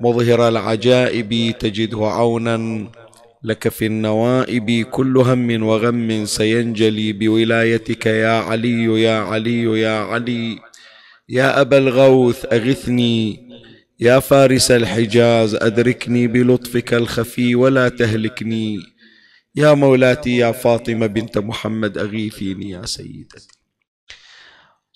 مظهر العجائب تجده عونا لك في النوائب كل هم وغم سينجلي بولايتك يا علي يا علي يا علي. يا أبا الغوث أغثني يا فارس الحجاز أدركني بلطفك الخفي ولا تهلكني. يا مولاتي يا فاطمة بنت محمد أغيثيني يا سيدتي.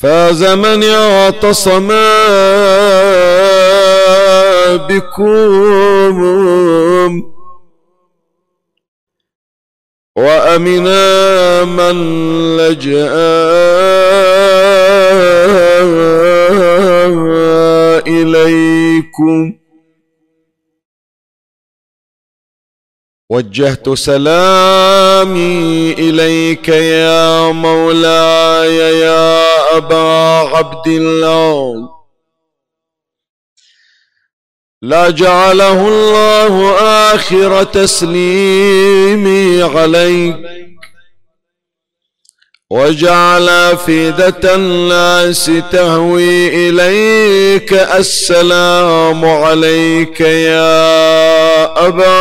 فاز من اعتصم بكم. وأمنا من لجأ إليكم. وجهت سلامي إليك يا مولاي يا أبا عبد الله. لا جعله الله آخر تسليمي عليك. وجعل فيدة الناس تهوي إليك السلام عليك يا أبا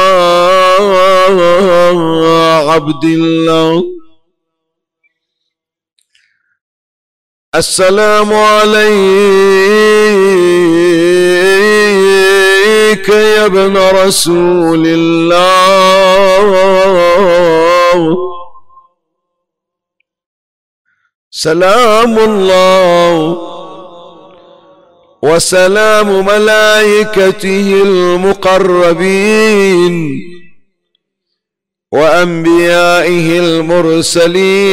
عبد الله. السلام عليك يا ابن رسول الله. سلام الله وسلام ملائكته المقربين وأنبيائه المرسلين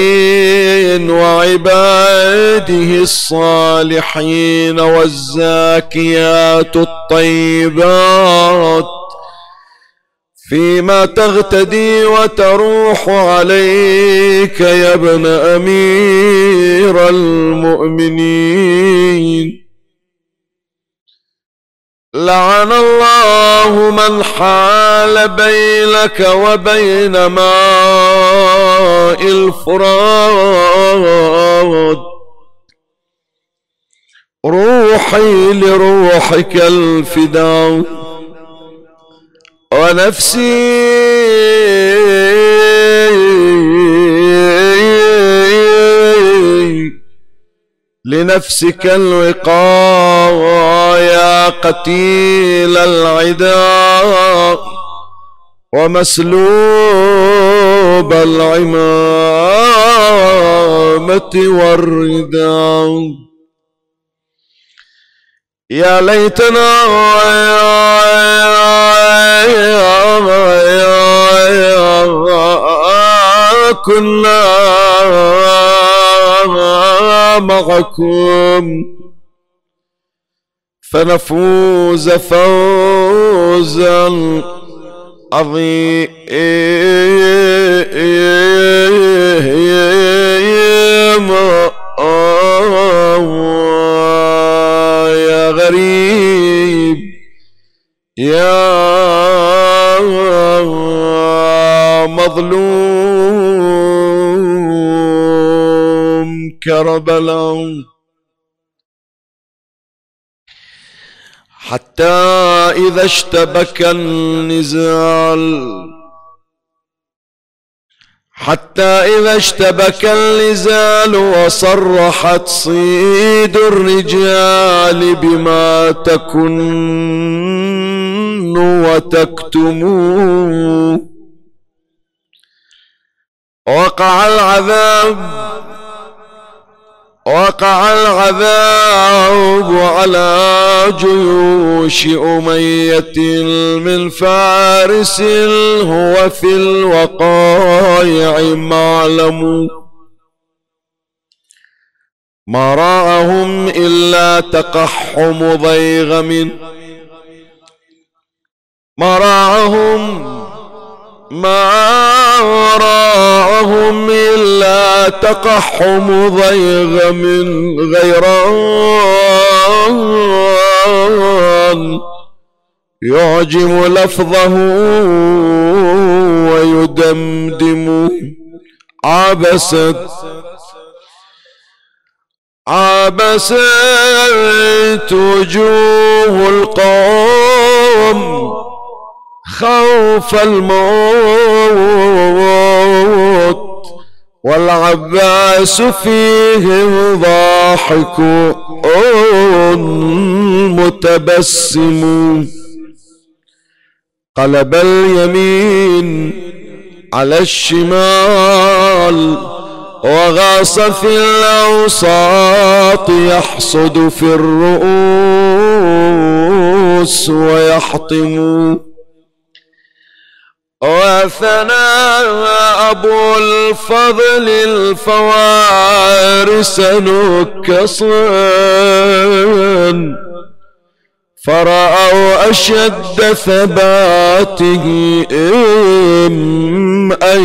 وعباده الصالحين والزاكيات الطيبات فيما تغتدي وتروح عليك يا ابن أمير المؤمنين. لعن الله من حال بينك وبين ماء الفرات. روحي لروحك الفداء. ونفسي لنفسك الوقاء يا قتيل العداء ومسلوب العمامة والرداء يا ليتنا كنا معكم. فنفوز فوزا عظيما. يا غريب يا كربلاء حتى إذا اشتبك النزال. حتى إذا اشتبك النزال وصرحت صيد الرجال بما تكن وتكتموا وقع العذاب. وقع العذاب على جيوش أمية من فارس هو في الوقائع معلم. ما رأهم إلا تقحم ضيغم ما رأهم ما راهم إلا تقحم ضيغم غيران يعجم لفظه ويدمدم عبست عبست وجوه القوم خوف الموت والعباس فيهم ضاحك متبسم. قلب اليمين على الشمال وغاص في الأوساط يحصد في الرؤوس ويحطم. وثنى أبو الفضل الفوارس نكصا فرأوا أشد ثباته إم أن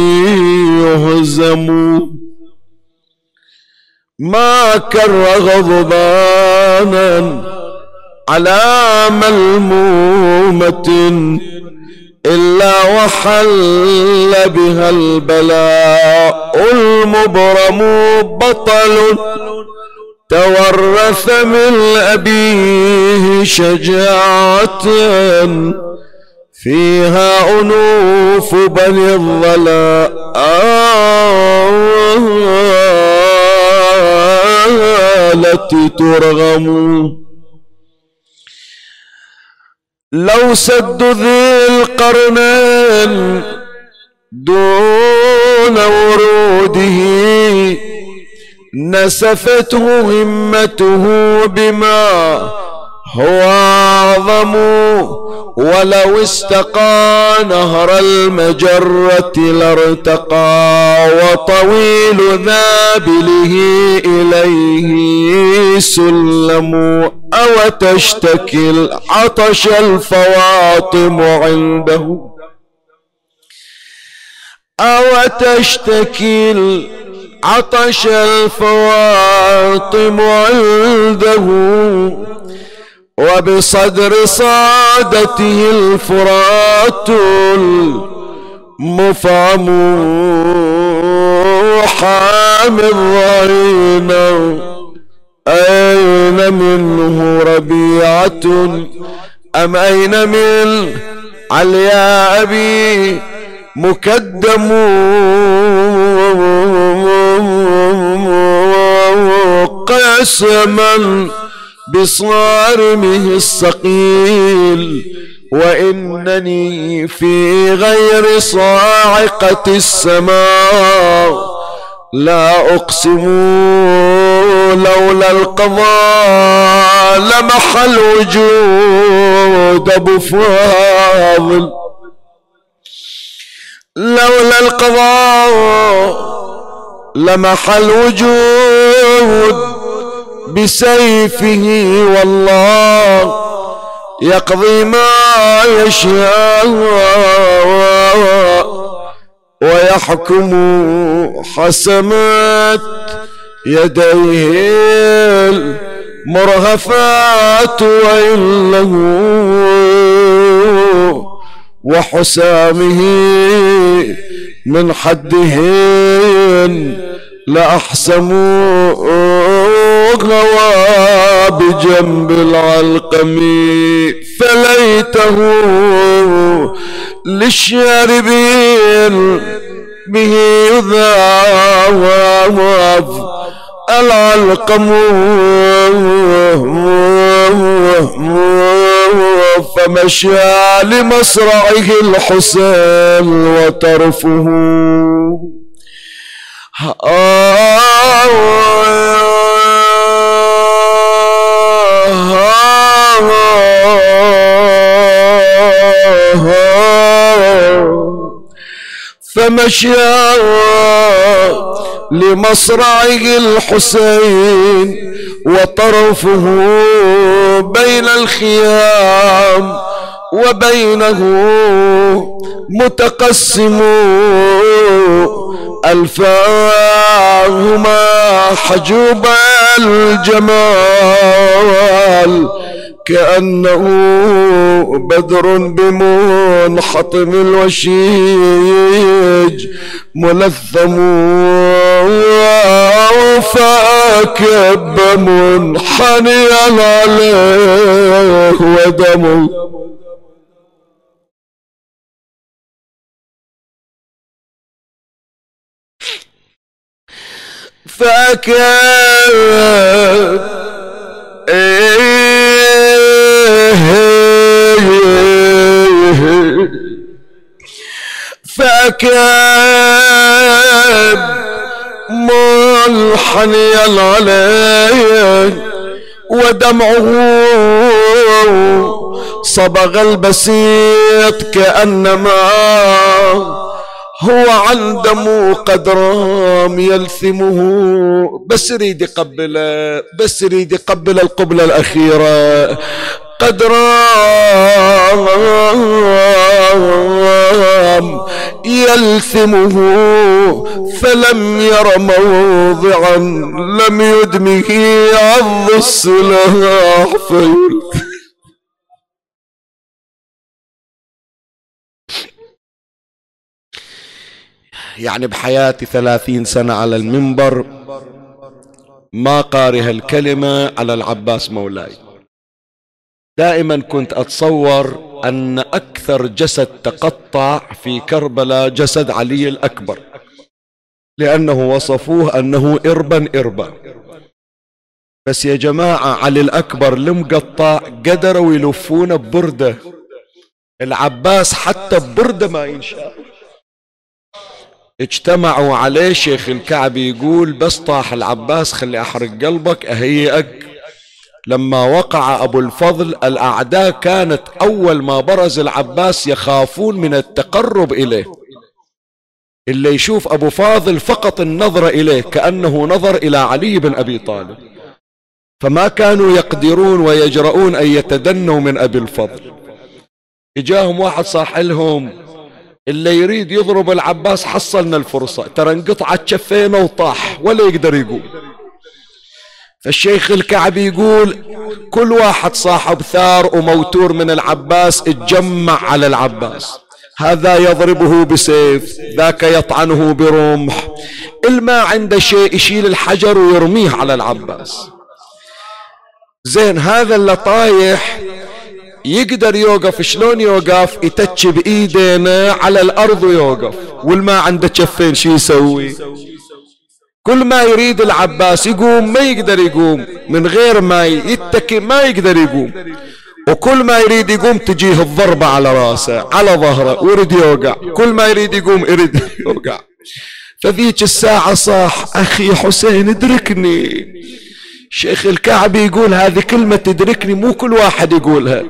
يهزموا. ما كر غضبانا على ملمومة إلا وحل بها البلاء المبرم بطل تورث من أبيه شجاعة فيها أنوف بني الضلاء. التي ترغم لو سد ذي القرنين دون وروده نسفته همته بما هو أعظم ولو استقى نهر المجرة لارتقى وطويل ذابله إليه سلم أو تشتكي العطش الفواطم عنده أو تشتكي العطش الفواطم عنده وبصدر صادته الفرات المفعم حامي الظهينه أين منه ربيعة؟ أم أين من؟ عليا أبي مكدم؟ قسما بصارمه الصقيل وإنني في غير صاعقة السماء لا أقسم لولا القضاء لمح الوجود أبو فاضل. لولا القضاء لمح الوجود بسيفه والله يقضي ما يشاء ويحكم حسمت يديه المرهفات وإنه وحسامه من حدهن لأحسم غوى بجنب العلقم فليته للشاربين به يذاوى العلقم فمشى لمصرعه الحسين وطرفه فمشى لمصرعه الحسين وطرفه بين الخيام. وبينه متقسم ألفاهما حجوب الجمال كأنه بدر بمنحطم الوشيج ملثم فاكب منحنيا عليه ودمه فاكب فاكب منحني عليه ودمعه صبغ البسيط كأنما هو عن دمه قد رام يلثمه بس يريد يقبله بس يريد يقبل القبلة الأخيرة. قد رام يلثمه فلم ير موضعا لم يدمه عض السلاح فيلثم. يعني بحياتي ثلاثين سنة على المنبر ما قارها الكلمة على العباس مولاي. دائما كنت أتصور أن أكثر جسد تقطع في كربلاء جسد علي الأكبر لأنه وصفوه أنه إربا إربا. بس يا جماعة علي الأكبر المقطع قدروا يلفونه ببردة. العباس حتى ببردة ما ينشاف اجتمعوا عليه شيخ الكعبي يقول بس طاح العباس خلي أحرق قلبك أهيئك. لما وقع أبو الفضل الأعداء كانت أول ما برز العباس يخافون من التقرب إليه. اللي يشوف أبو فاضل فقط النظر إليه كأنه نظر إلى علي بن أبي طالب. فما كانوا يقدرون ويجرؤون أن يتدنوا من أبي الفضل. إجاهم واحد صاح لهم اللي يريد يضرب العباس حصلنا الفرصة. ترى انقطعت شفينا وطاح ولا يقدر يقوم فالشيخ الكعبي يقول كل واحد صاحب ثار وموتور من العباس اتجمع على العباس. هذا يضربه بسيف ذاك يطعنه برمح. الما عنده شيء يشيل الحجر ويرميه على العباس. زين هذا اللي طايح يقدر يوقف شلون يوقف؟ يتش بايدينا على الأرض ويوقف. والما عنده كفين شو يسوي؟ كل ما يريد العباس يقوم ما يقدر يقوم. من غير ما يتكي ما يقدر يقوم. وكل ما يريد يقوم تجيه الضربة على رأسه على ظهره ويريد يوقع. كل ما يريد يقوم يريد يوقع. فذيك الساعة صاح أخي حسين ادركني. شيخ الكعبي يقول هذه كلمة تدركني مو كل واحد يقولها.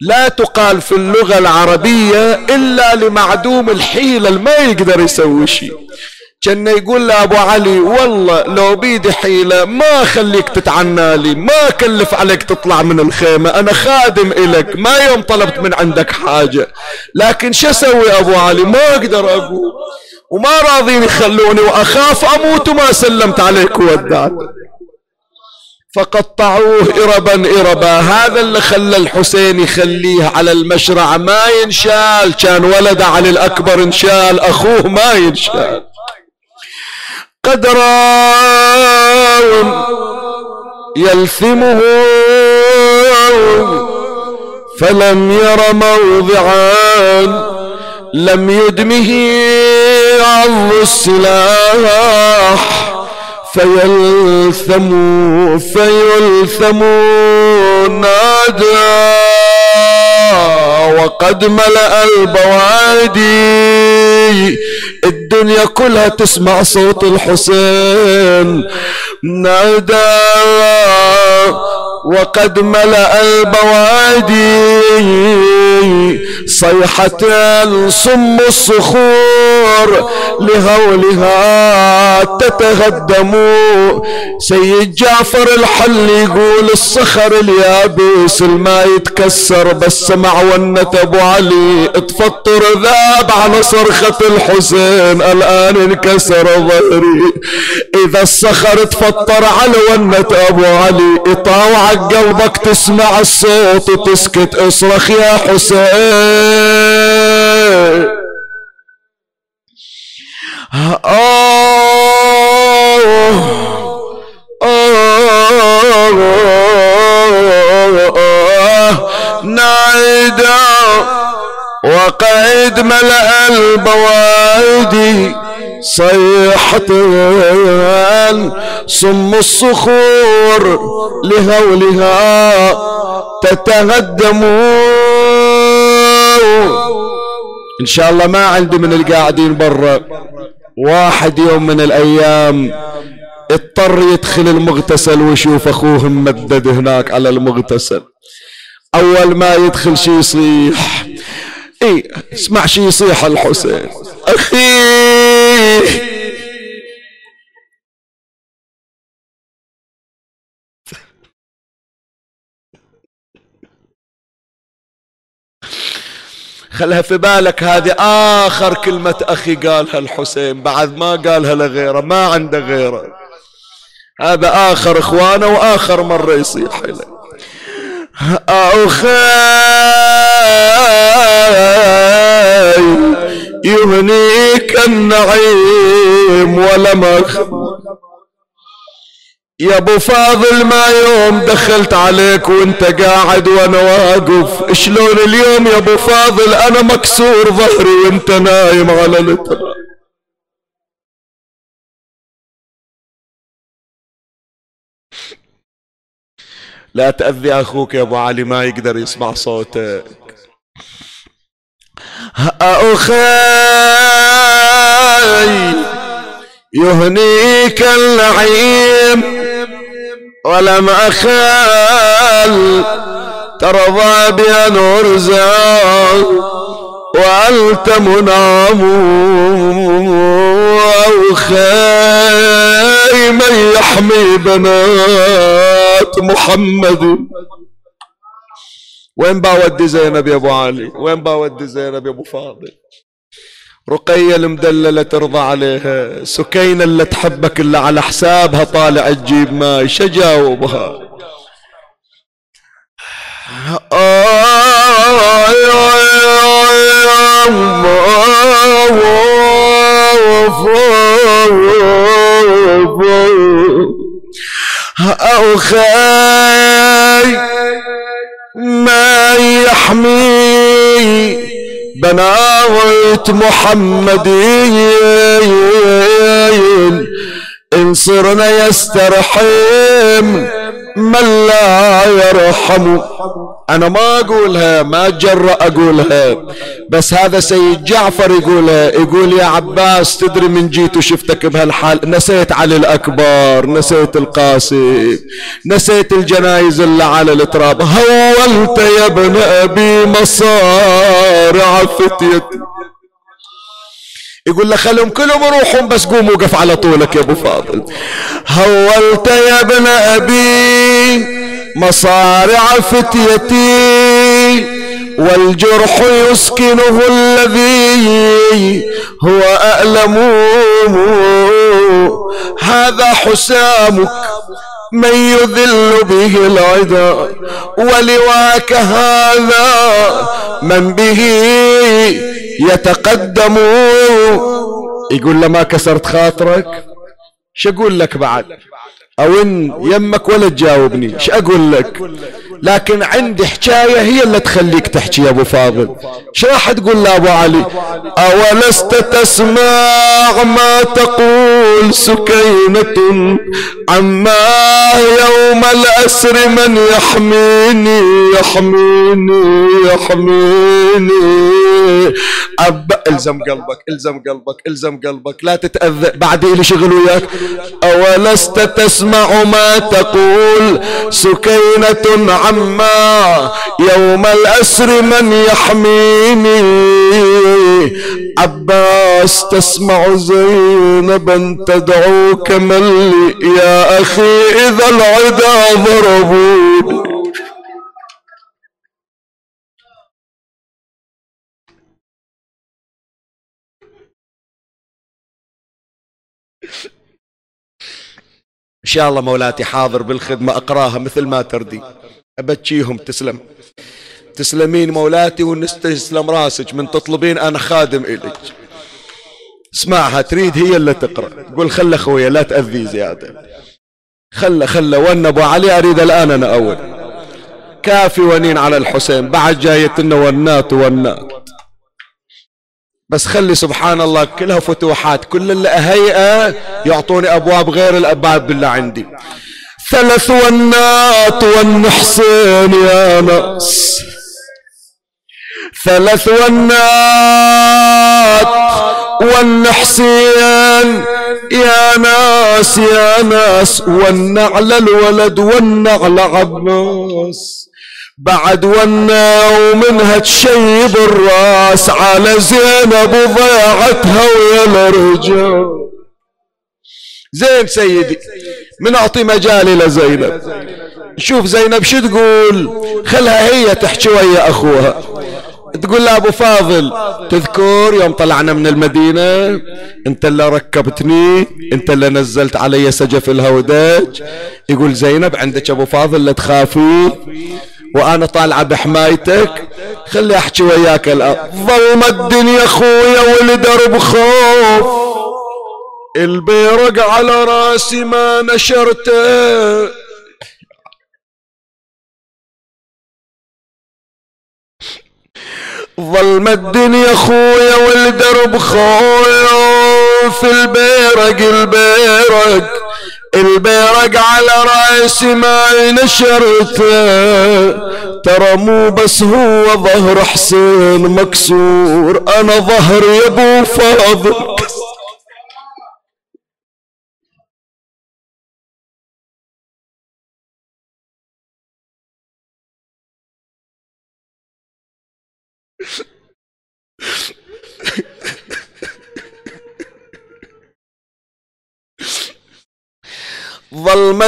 لا تقال في اللغة العربية إلا لمعدوم الحيلة ما يقدر يسوي شيء. كأن يقول له ابو علي والله لو بيدي حيلة ما خليك تتعنى لي ما كلف عليك تطلع من الخيمة أنا خادم إلك ما يوم طلبت من عندك حاجة. لكن شو أسوي أبو علي؟ ما أقدر أقول. وما راضين يخلوني وأخاف أموت وما سلمت عليك وودعت فقطعوه إربا إربا. هذا اللي خلى الحسين يخليه على المشرع. ما ينشال. كان ولد علي الأكبر انشال. أخوه ما ينشال. قدر يلثمه فلم ير موضعا. لم يدمه عظ السلاح. فيلثموا فيلثموا نادى وقد ملأ البوادي. الدنيا كلها تسمع صوت الحسين. نادى. وقد ملأ البوادي. صيحة صم الصخور لهولها تتغدم سيد جعفر الحل يقول الصخر اليابس الما يتكسر بس سمع ونة ابو علي تفطر ذاب على صرخة الحسين الان انكسر ظهري اذا الصخر تفطر على ونة ابو علي يطاوعك قلبك تسمع الصوت وتسكت اصرخ يا حسين نايدا وقيد ملأ البوادي صيحة صم الصخور لهولها تتهدم. إن شاء الله ما عندي من القاعدين برا. واحد يوم من الأيام اضطر يدخل المغتسل ويشوف اخوه ممدد هناك على المغتسل. أول ما يدخل شي يصيح. اي اسمع شي يصيح الحسين. أخي. خلها في بالك هذه آخر كلمة أخي قالها الحسين بعد ما قالها لغيره ما عنده غيره. هذا آخر إخوانه وآخر مرة يصيح إليه. أخي يهنيك النعيم ولم يا أبو فاضل ما يوم دخلت عليك وانت قاعد وأنا واقف. شلون اليوم يا أبو فاضل؟ أنا مكسور ظهري وانت نايم على التراب لا تأذي أخوك يا أبو علي ما يقدر يسمع صوتك. أخي يهنيك اللعيم ولم أخال ترضى بأن أرزق وأنت منعم أو خير من يحمي بنات محمد وين باودي زينب يا ابو علي وين باودي زينب يا ابو فاضل رقية المدللة ترضى عليها سكينة اللي تحبك اللي على حسابها طالع تجيب ماي شجاوبها أو خاي ما يحمي بناوت محمدين. إن صرنا يسترحم من لا يرحم. أنا ما أقولها ما أتجرأ أقولها بس هذا سيد جعفر يقولها يقول يا عباس تدري من جيت وشفتك بهالحال؟ نسيت علي الأكبر نسيت القاسم نسيت الجنايز اللي على التراب. هولت يا ابن أبي مصارع فتيتي يقول له خلهم كلهم يروحون بس قوم وقف على طولك يا أبو فاضل. هولت يا ابن أبي مصارع فتيتي والجرح يسكنه الذي هو أألم. هذا حسامك من يذل به العدا ولواك هذا من به يتقدم. يقول له ما كسرت خاطرك شو أقول لك بعد؟ أو ان يمك ولا تجاوبني؟ إيش أقول لك؟ لكن عندي حكاية هي اللي تخليك تحكي يا أبو فاضل. إيش راح تقول لأبو علي؟ أولست تسمع ما تقول سكينة؟ عما يوم الاسر من يحميني يحميني يحميني. أب إلزم قلبك إلزم قلبك إلزم قلبك. لا تتأذى. بعد إلي شغل وياك؟ أولست تسمع ما تقول سكينة؟ عما يوم الأسر من يحميني. عباس تسمع زينبا تدعوك من يا أخي إذا العدا ضربوني إن شاء الله مولاتي حاضر بالخدمة أقراها مثل ما تردي. أبتشيهم تسلم. تسلمين مولاتي ونستسلم راسك من تطلبين أنا خادم إليك. اسمعها تريد هي اللي تقرأ. تقول خله خويا لا تأذي زيادة. خله خله ون أبو علي أريد الآن أنا أول كافي ونين على الحسين. بعد جايتنا ونات ونات. بس خلي سبحان الله كلها فتوحات كل اللي أهيئة يعطوني أبواب غير الأبواب اللي عندي. ثلاث ونات والنحسين يا ناس ثلاث ونات والنحسين يا ناس يا ناس. والنعل الولد والنعل عباس. بعد ونا ومنها تشيب الراس على زينب وضيعتها ويا الرجال. زين سيدي من أعطي مجالي لزينب. شوف زينب شو تقول؟ خلها هي تحكي ويا أخوها. تقول له أبو فاضل تذكر يوم طلعنا من المدينة؟ أنت اللي ركبتني أنت اللي نزلت علي سجف الهودج. يقول زينب عندك أبو فاضل لا تخافي وأنا طالعة بحمايتك. خلي أحكي وياك الان ظلم الدنيا خويا والدرب خوف. البيرق على راسي ما نشرته ظلم الدنيا خويا والدرب خوف البيرق البيرق البيرق على راسي ما نشرته ترى مو بس هو ظهر حسين مكسور أنا ظهري يا أبو فاضل.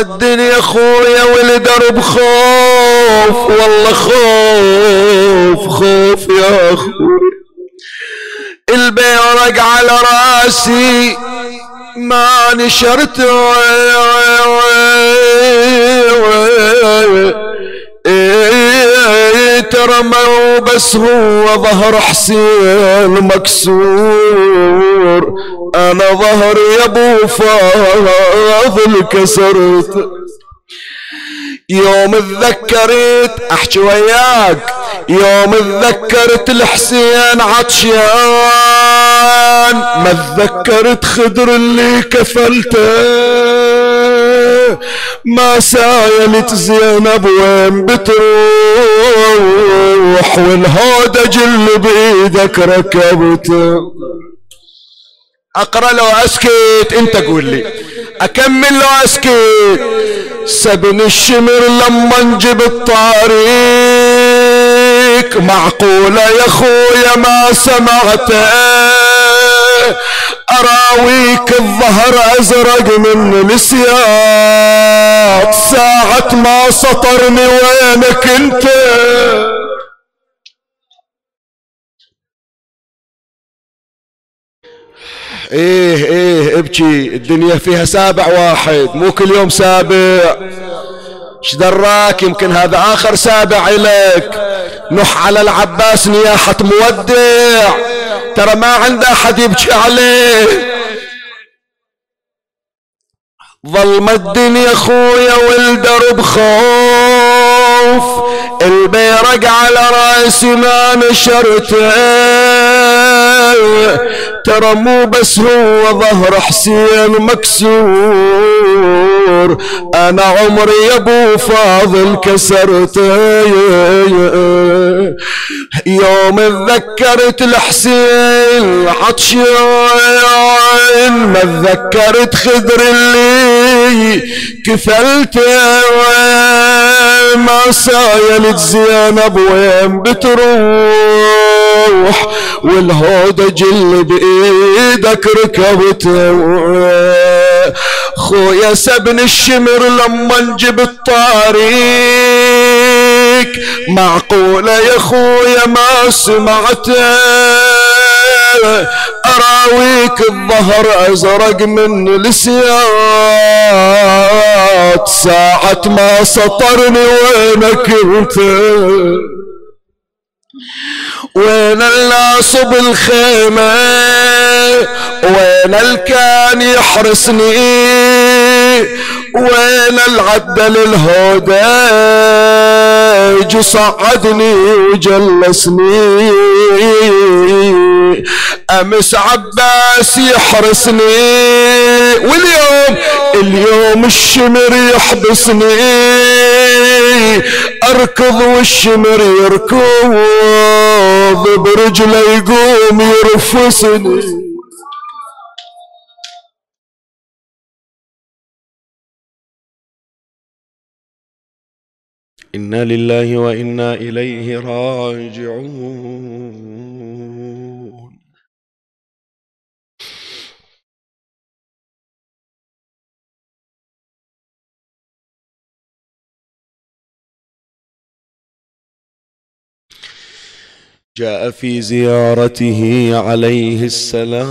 الدنيا خويا والدرب خوف والله خوف خوف يا أخوي البيرق على رأسي ما نشرت. ترى ما بس هو ظهر حسين مكسور. أنا ظهري يا أبو فاضل كسرت. يوم تذكرت أحكي وياك. يوم تذكرت الحسين عطشان. ما تذكرت خدر اللي كفلته. ما سايلت زينب وين بتروح؟ والهودج اللي بيدك ركبته أقرأ لو أسكت أنت قول لي. أكمل لو أسكت. سبن الشمر لما نجيب الطريق. معقولة يا خويا ما سمعته أراويك الظهر أزرق من ساعة ما سطرني وينك انت إيه إيه ابكي الدنيا فيها سابع واحد مو كل يوم سابع. إيش دراك؟ يمكن هذا آخر سابع الك نح على العباس نياحة مودع. ترى ما عنده أحد يبكي عليه. ظلم الدنيا خويا والدرب خوف. البيرق على رأسي ما نشرته. ترى مو بس هو ظهر حسين مكسور. أنا عمري يا أبو فاضل كسرته يوم تذكرت الحسين عطشان ما تذكرت خضر اللي كفلته ما سايلت زينب وين بتروح؟ والهودج اللي بإيدك ركبته خويا سبن الشمر لما نجيب الطريق. معقولة يا خويا ما سمعته أراويك الظهر أزرق من السيات ساعة ما سطرني وينك انت وين الناس بالخيمة؟ وين الكان يحرسني؟ وين العدل الهودج صعدني وجلسني أمس عباس يحرسني. واليوم اليوم الشمر يحبسني. أركض والشمر يركض برجله يقوم يرفسني إنا لله وإنا إليه راجعون. جاء في زيارته عليه السلام.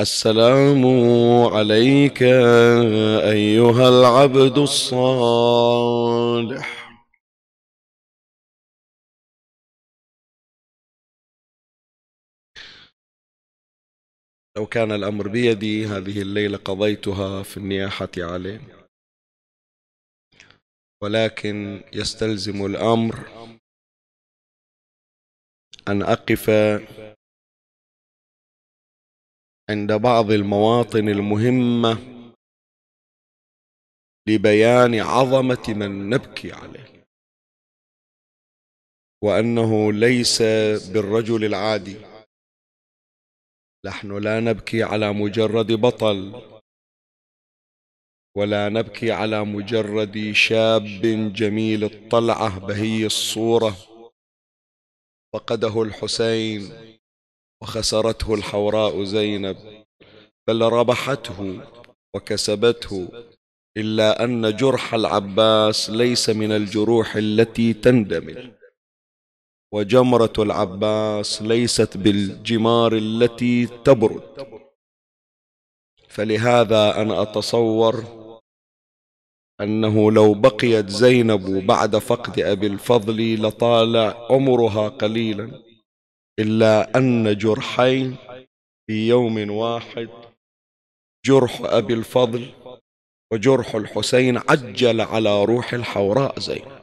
السلام عليك أيها العبد الصالح. لو كان الأمر بيدي هذه الليلة قضيتها في النياحة عليه. ولكن يستلزم الأمر أن أقف عند بعض المواطن المهمة لبيان عظمة من نبكي عليه وأنه ليس بالرجل العادي. نحن لا نبكي على مجرد بطل. ولا نبكي على مجرد شاب جميل الطلعة بهي الصورة. فقده الحسين وخسرته الحوراء زينب بل ربحته وكسبته إلا أن جرح العباس ليس من الجروح التي تندمل وجمرة العباس ليست بالجمار التي تبرد. فلهذا أنا أتصور أنه لو بقيت زينب بعد فقد أبي الفضل لطال عمرها قليلا إلا أن جرحين في يوم واحد جرح أبي الفضل وجرح الحسين عجل على روح الحوراء زينب.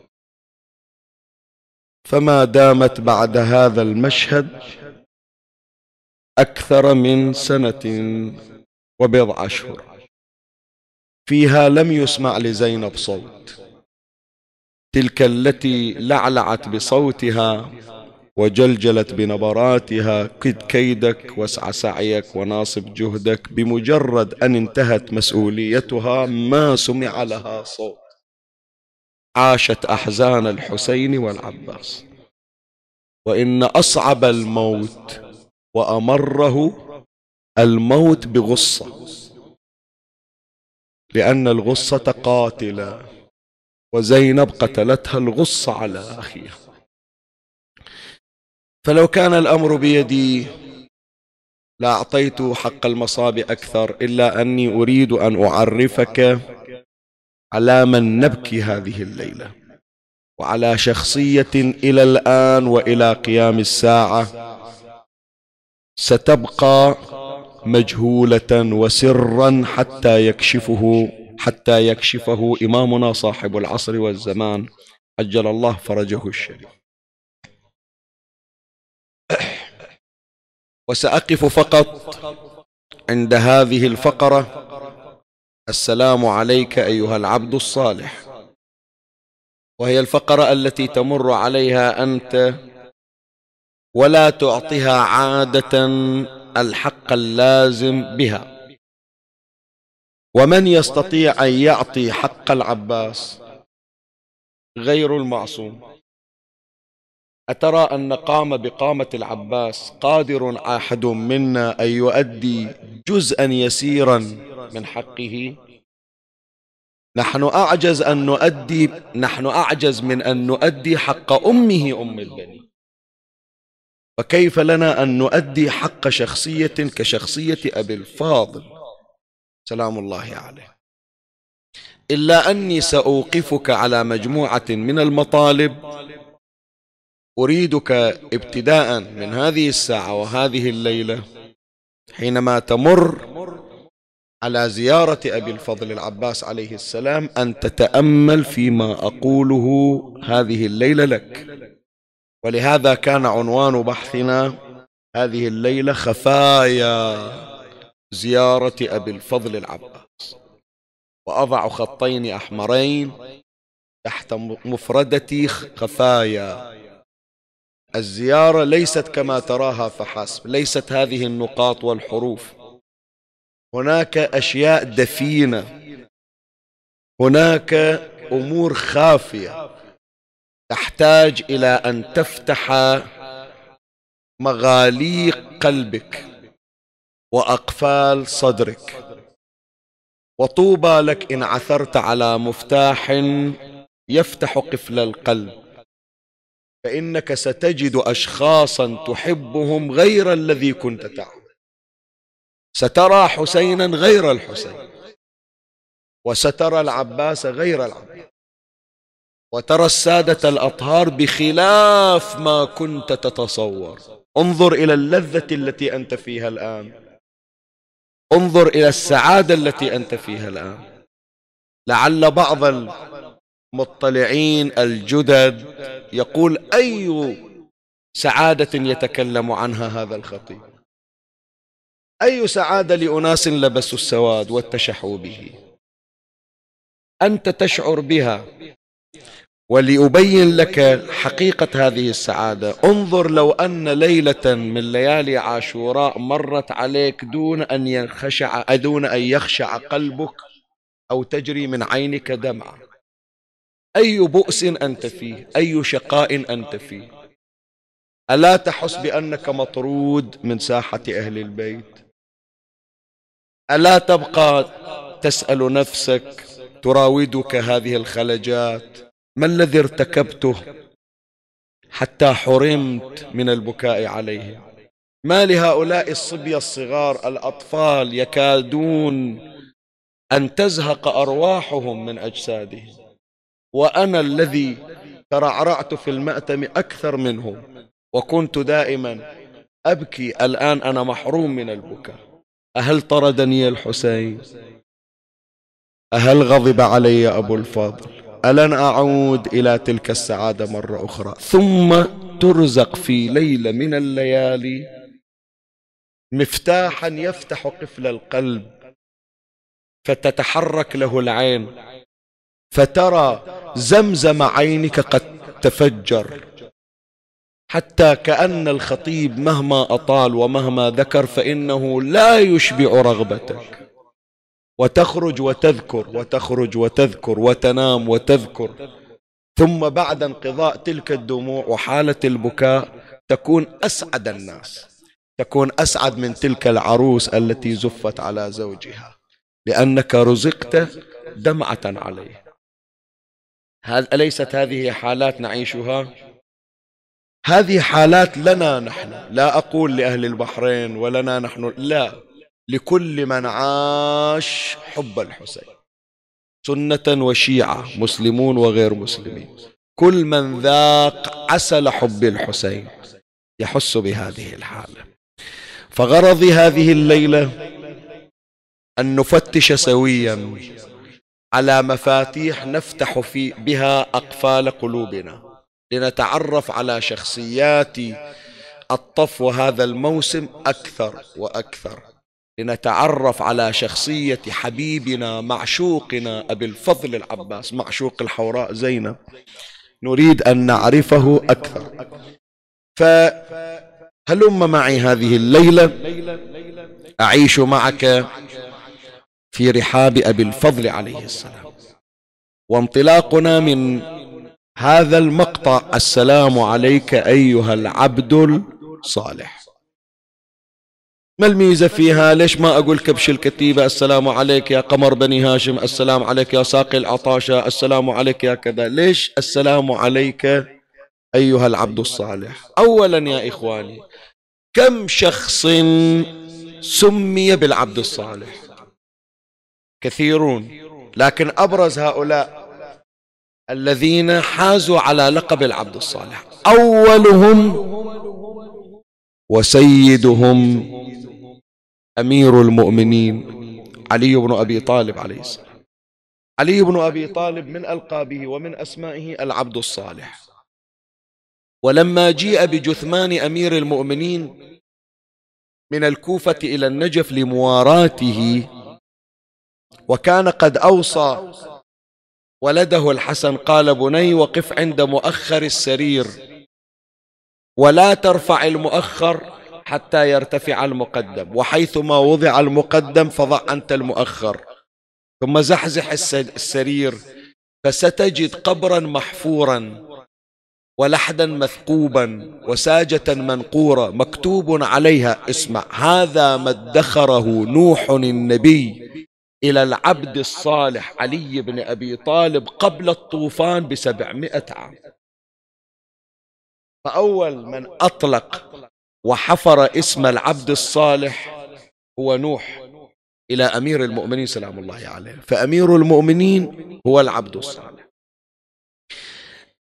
فما دامت بعد هذا المشهد أكثر من سنة وبضع أشهر. فيها لم يسمع لزينب صوت. تلك التي لعلعت بصوتها وجلجلت بنبراتها قد كيدك واسع سعيك وناصب جهدك بمجرد أن انتهت مسؤوليتها ما سمع لها صوت. عاشت أحزان الحسين والعباس. وإن أصعب الموت وأمره الموت بغصة. لأن الغصة قاتلة وزينب قتلتها الغصة على أخيها. فلو كان الأمر بيدي لأعطيت حق المصاب أكثر إلا أني أريد أن أعرفك على من نبكي هذه الليلة وعلى شخصية إلى الآن وإلى قيام الساعة ستبقى مجهولة وسرا حتى يكشفه حتى يكشفه إمامنا صاحب العصر والزمان. عجل الله فرجه الشريف. وسأقف فقط عند هذه الفقرة. السلام عليك أيها العبد الصالح. وهي الفقرة التي تمر عليها أنت ولا تعطيها عادة الحق اللازم بها. ومن يستطيع أن يعطي حق العباس غير المعصوم. أترى أن قام بقامة العباس قادر أحد منا أن يؤدي جزءا يسيرا من حقه؟ نحن أعجز أن نؤدي نحن أعجز من أن نؤدي حق أمه أم البنين فكيف لنا أن نؤدي حق شخصية كشخصية أبي الفاضل؟ سلام الله عليه. إلا أني سأوقفك على مجموعة من المطالب. أريدك ابتداء من هذه الساعة وهذه الليلة حينما تمر على زيارة أبي الفضل العباس عليه السلام أن تتأمل فيما أقوله هذه الليلة لك. ولهذا كان عنوان بحثنا هذه الليلة خفايا زيارة أبي الفضل العباس. وأضع خطين أحمرين تحت مفردتي خفايا. الزيارة ليست كما تراها فحسب ليست هذه النقاط والحروف. هناك أشياء دفينة. هناك أمور خافية. تحتاج إلى أن تفتح مغاليق قلبك وأقفال صدرك. وطوبى لك إن عثرت على مفتاح يفتح قفل القلب. فإنك ستجد أشخاصا تحبهم غير الذي كنت تعلم سترى حسينا غير الحسين. وسترى العباس غير العباس. وترى السادة الأطهار بخلاف ما كنت تتصور. انظر إلى اللذة التي أنت فيها الآن. انظر إلى السعادة التي أنت فيها الآن. لعل بعض المطلعين الجدد يقول أي سعادة يتكلم عنها هذا الخطيب؟ أي سعادة لأناس لبسوا السواد واتشحوا به؟ أنت تشعر بها ولأبين لك حقيقة هذه السعادة. انظر لو أن ليلة من ليالي عاشوراء مرت عليك دون أن ينخشع دون أن يخشع قلبك أو تجري من عينك دمعة. أي بؤس أنت فيه؟ أي شقاء أنت فيه؟ ألا تحس بأنك مطرود من ساحة أهل البيت؟ ألا تبقى تسأل نفسك تراودك هذه الخلجات؟ ما الذي ارتكبته حتى حرمت من البكاء عليهم ما لهؤلاء الصبية الصغار الأطفال يكادون أن تزهق أرواحهم من أجسادهم وأنا الذي ترعرعت في المأتم أكثر منهم وكنت دائما أبكي الآن أنا محروم من البكاء. أهل طردني الحسين؟ أهل غضب علي أبو الفضل ألن أعود إلى تلك السعادة مرة أخرى. ثم ترزق في ليلة من الليالي. مفتاحا يفتح قفل القلب فتتحرك له العين فترى زمزم عينك قد تفجر حتى كأن الخطيب مهما أطال ومهما ذكر فإنه لا يشبع رغبتك. وتخرج وتذكر وتخرج وتذكر وتنام وتذكر. ثم بعد انقضاء تلك الدموع وحالة البكاء تكون أسعد الناس تكون أسعد من تلك العروس التي زفت على زوجها لأنك رزقت دمعة عليه. هل أليست هذه حالات نعيشها؟ هذه حالات لنا نحن لا أقول لأهل البحرين ولنا نحن لا. لكل من عاش حب الحسين. سنة وشيعة مسلمون وغير مسلمين. كل من ذاق عسل حب الحسين يحس بهذه الحالة. فغرضي هذه الليلة أن نفتش سويا على مفاتيح نفتح في بها أقفال قلوبنا لنتعرف على شخصيات الطفو هذا الموسم أكثر وأكثر. لنتعرف على شخصية حبيبنا معشوقنا أبي الفضل العباس معشوق الحوراء زينب. نريد أن نعرفه أكثر. فهلم معي هذه الليلة؟ أعيش معك في رحاب أبي الفضل عليه السلام. وانطلاقنا من هذا المقطع السلام عليك أيها العبد الصالح. ما الميزة فيها؟ ليش ما أقول كبش الكتيبة؟ السلام عليك يا قمر بني هاشم. السلام عليك يا ساقي العطاشة. السلام عليك يا كذا. ليش السلام عليك أيها العبد الصالح؟ أولا يا إخواني كم شخص سمي بالعبد الصالح؟ كثيرون. لكن أبرز هؤلاء الذين حازوا على لقب العبد الصالح. أولهم وسيدهم أمير المؤمنين علي بن أبي طالب عليه السلام. علي بن أبي طالب من ألقابه ومن أسمائه العبد الصالح. ولما جيء بجثمان أمير المؤمنين من الكوفة إلى النجف لمواراته وكان قد أوصى ولده الحسن قال بني وقف عند مؤخر السرير ولا ترفع المؤخر حتى يرتفع المقدم وحيثما وضع المقدم فضع أنت المؤخر. ثم زحزح السرير فستجد قبرا محفورا ولحدا مثقوبا وساجة منقورة مكتوب عليها اسمع هذا ما ادخره نوح النبي إلى العبد الصالح علي بن أبي طالب قبل الطوفان بسبعمائة عام. فأول من أطلق وحفر اسم العبد الصالح هو نوح إلى أمير المؤمنين سلام الله عليه. فأمير المؤمنين هو العبد الصالح.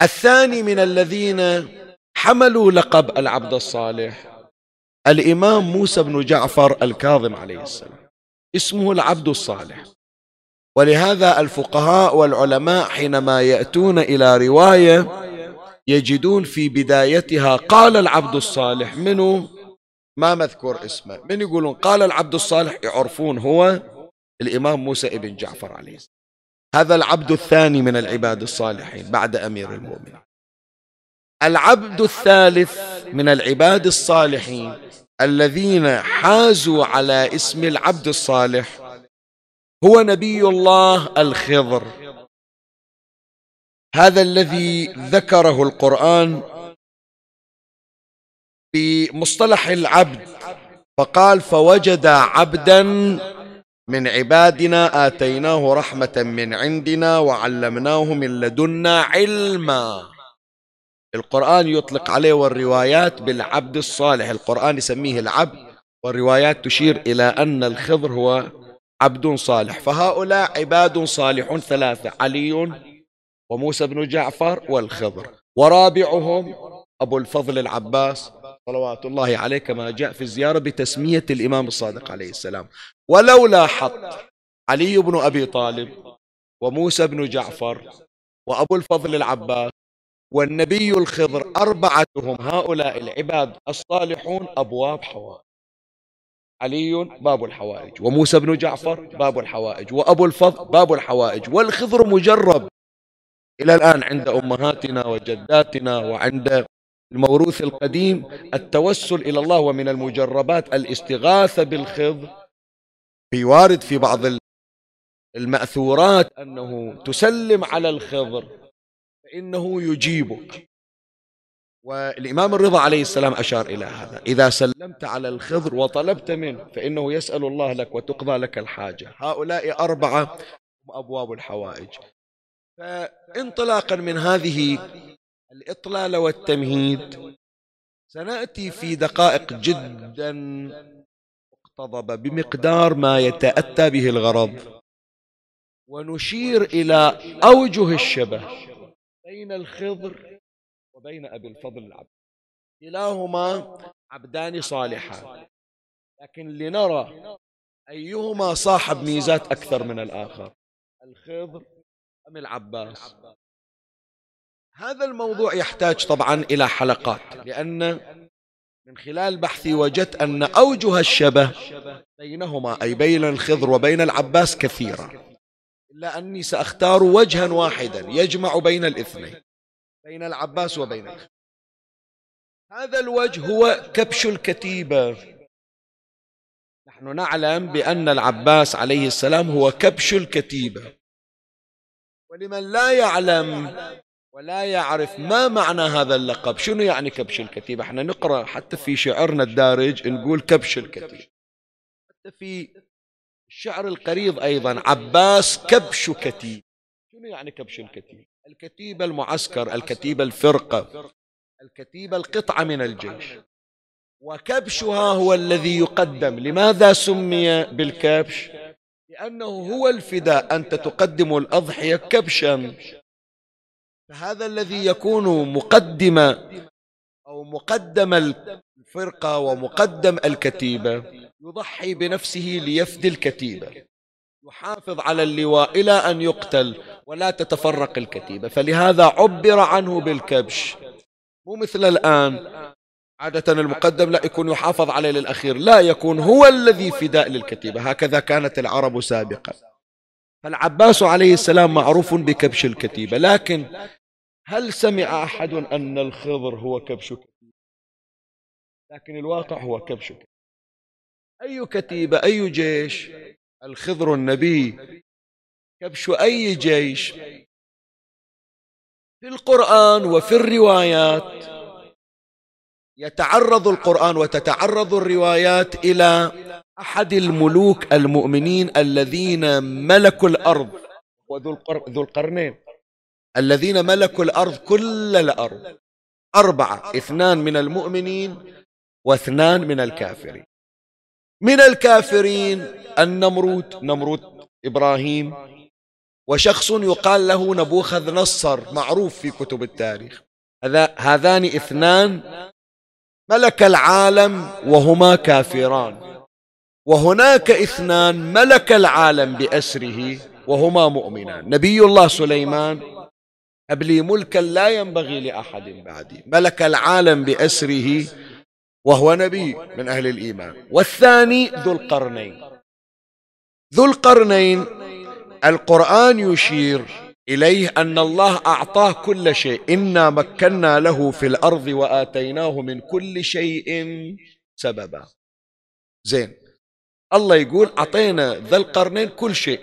الثاني من الذين حملوا لقب العبد الصالح الإمام موسى بن جعفر الكاظم عليه السلام. اسمه العبد الصالح. ولهذا الفقهاء والعلماء حينما يأتون إلى رواية يجدون في بدايتها قال العبد الصالح منو؟ ما مذكور اسمه. من يقولون قال العبد الصالح؟ يعرفون هو الإمام موسى ابن جعفر عليه السلام. هذا العبد الثاني من العباد الصالحين بعد أمير المؤمنين. العبد الثالث من العباد الصالحين الذين حازوا على اسم العبد الصالح هو نبي الله الخضر. هذا الذي ذكره القرآن بمصطلح العبد فقال فوجد عبدا من عبادنا آتيناه رحمة من عندنا وعلمناه من لدنا علما. القرآن يطلق عليه والروايات بالعبد الصالح. القرآن يسميه العبد والروايات تشير إلى أن الخضر هو عبد صالح. فهؤلاء عباد صالحون ثلاثة علي وموسى بن جعفر والخضر. ورابعهم أبو الفضل العباس صلوات الله عليه كما جاء في الزيارة بتسمية الإمام الصادق عليه السلام. ولو لاحظ علي بن أبي طالب وموسى بن جعفر وأبو الفضل العباس والنبي الخضر أربعتهم هؤلاء العباد الصالحون أبواب حوائج. علي باب الحوائج وموسى بن جعفر باب الحوائج وأبو الفضل باب الحوائج والخضر مجرب إلى الآن عند أمهاتنا وجداتنا وعند الموروث القديم التوسل إلى الله ومن المجربات الاستغاثة بالخض بيوارد في بعض المأثورات أنه تسلم على الخضر فإنه يجيبك. والإمام الرضا عليه السلام أشار إلى هذا. إذا سلمت على الخضر وطلبت منه فإنه يسأل الله لك وتقضى لك الحاجة. هؤلاء أربعة أبواب الحوائج. فانطلاقا من هذه الإطلالة والتمهيد سنأتي في دقائق جدا مقتضبة بمقدار ما يتأتى به الغرض ونشير إلى أوجه الشبه بين الخضر وبين أبي الفضل العبد. كلاهما عبدان صالحان لكن لنرى أيهما صاحب ميزات أكثر من الآخر. الخضر أم العباس؟ هذا الموضوع يحتاج طبعا إلى حلقات لأن من خلال بحثي وجدت أن أوجه الشبه بينهما أي بين الخضر وبين العباس كثيرة إلا أني سأختار وجها واحدا يجمع بين الاثنين بين العباس وبين الخضر. هذا الوجه هو كبش الكتيبة. نحن نعلم بأن العباس عليه السلام هو كبش الكتيبة. ولمن لا يعلم ولا يعرف ما معنى هذا اللقب. شنو يعني كبش الكتيبة إحنا نقرأ حتى في شعرنا الدارج نقول كبش الكتيبة حتى في الشعر القريض أيضا عباس كبش كتيب. شنو يعني كبش الكتيبة الكتيبة المعسكر الكتيبة الفرقة الكتيبة القطعة من الجيش. وكبشها هو الذي يقدم. لماذا سمي بالكبش؟ لأنه هو الفداء. أنت تقدم الأضحية كبشا. فهذا الذي يكون مقدم أو مقدم الفرقة ومقدم الكتيبة. يضحي بنفسه ليفدي الكتيبة. يحافظ على اللواء إلى أن يقتل ولا تتفرق الكتيبة. فلهذا عبر عنه بالكبش. مو مثل الآن. عادة المقدم لا يكون يحافظ عليه للأخير لا يكون هو الذي فداء للكتيبة. هكذا كانت العرب سابقا. فالعباس عليه السلام معروف بكبش الكتيبة. لكن هل سمع أحد أن الخضر هو كبش لكن الواقع هو كبش أي كتيبة أي جيش؟ الخضر النبي. كبش أي جيش؟ في القرآن وفي الروايات. يتعرض القرآن وتتعرض الروايات إلى أحد الملوك المؤمنين الذين ملكوا الأرض. وذو القرنين. الذين ملكوا الأرض كل الأرض. أربعة. اثنان من المؤمنين واثنان من الكافرين. من الكافرين النمرود. نمرود إبراهيم. وشخص يقال له نبوخذ نصر معروف في كتب التاريخ. هذان اثنان ملك العالم وهما كافران. وهناك اثنان ملك العالم بأسره وهما مؤمنان. نبي الله سليمان أبلي ملكا لا ينبغي لأحد بعدي. ملك العالم بأسره وهو نبي من أهل الإيمان. والثاني ذو القرنين. ذو القرنين القرآن يشير إليه أن الله أعطاه كل شيء. إنا مكنا له في الأرض وآتيناه من كل شيء سببا. زين. الله يقول أعطينا ذا القرنين كل شيء.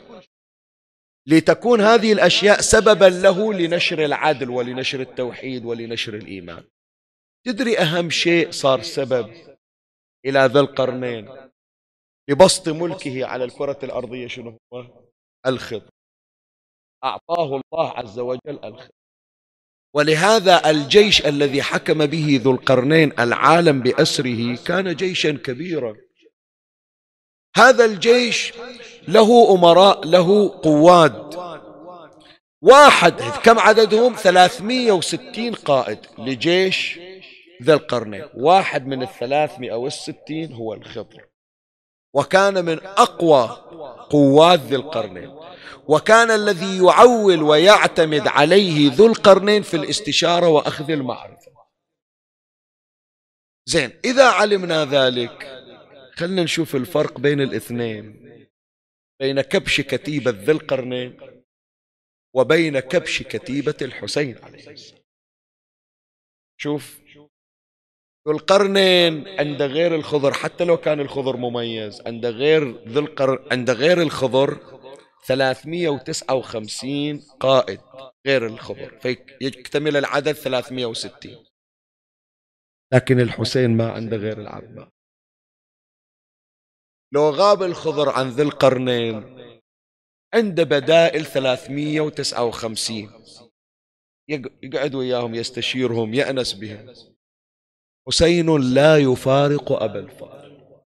لتكون هذه الأشياء سببا له لنشر العدل ولنشر التوحيد ولنشر الإيمان. تدري أهم شيء صار سبب إلى ذا القرنين؟ لبسط ملكه على الكرة الأرضية شنو هو؟ الخضر. أعطاه الله عز وجل الخضر ولهذا الجيش الذي حكم به ذو القرنين العالم بأسره كان جيشا كبيرا. هذا الجيش له أمراء له قواد. واحد كم عددهم؟ 360 قائد لجيش ذا القرنين. واحد من الثلاثمائة والستين هو الخضر. وكان من أقوى قوات ذي القرنين. وكان الذي يعول ويعتمد عليه ذو القرنين في الاستشارة وأخذ المعرفة. زين إذا علمنا ذلك خلنا نشوف الفرق بين الاثنين. بين كبش كتيبة ذي القرنين وبين كبش كتيبة الحسين عليه السلام. شوف ذو القرنين عند غير الخضر حتى لو كان الخضر مميز عند غير ذو القر عند غير الخضر 359 قائد غير الخضر فيكتمل العدد 360 لكن الحسين ما عنده غير العباس لو غاب الخضر عن ذي القرنين عنده بدائل 359 يقعد وياهم يستشيرهم يأنس بهم. حسين لا يفارق أبا الفضل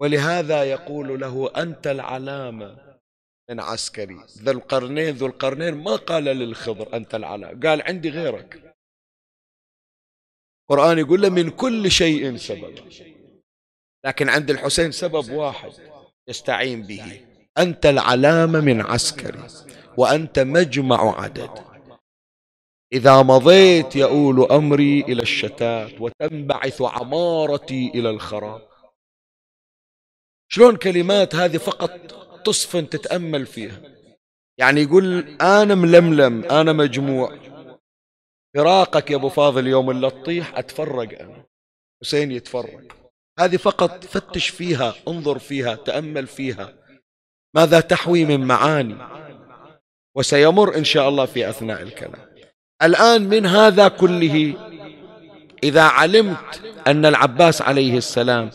ولهذا يقول له أنت العلامة. عسكري ذو القرنين ذو القرنين ما قال للخضر أنت العلامة قال عندي غيرك. القرآن يقول له من كل شيء سبب. لكن عند الحسين سبب واحد يستعين به. أنت العلامة من عسكري وأنت مجمع عدد. إذا مضيت يؤول أمري إلى الشتات وتنبعث عمارتي إلى الخراب. شلون كلمات هذه فقط تصفن تتأمل فيها. يعني يقول أنا ململم أنا مجموع. فراقك يا أبو فاضل يوم اللي تطيح أتفرق أنا. حسين يتفرق. هذه فقط فتش فيها انظر فيها تأمل فيها. ماذا تحوي من معاني؟ وسيمر إن شاء الله في أثناء الكلام. الآن من هذا كله إذا علمت أن العباس عليه السلام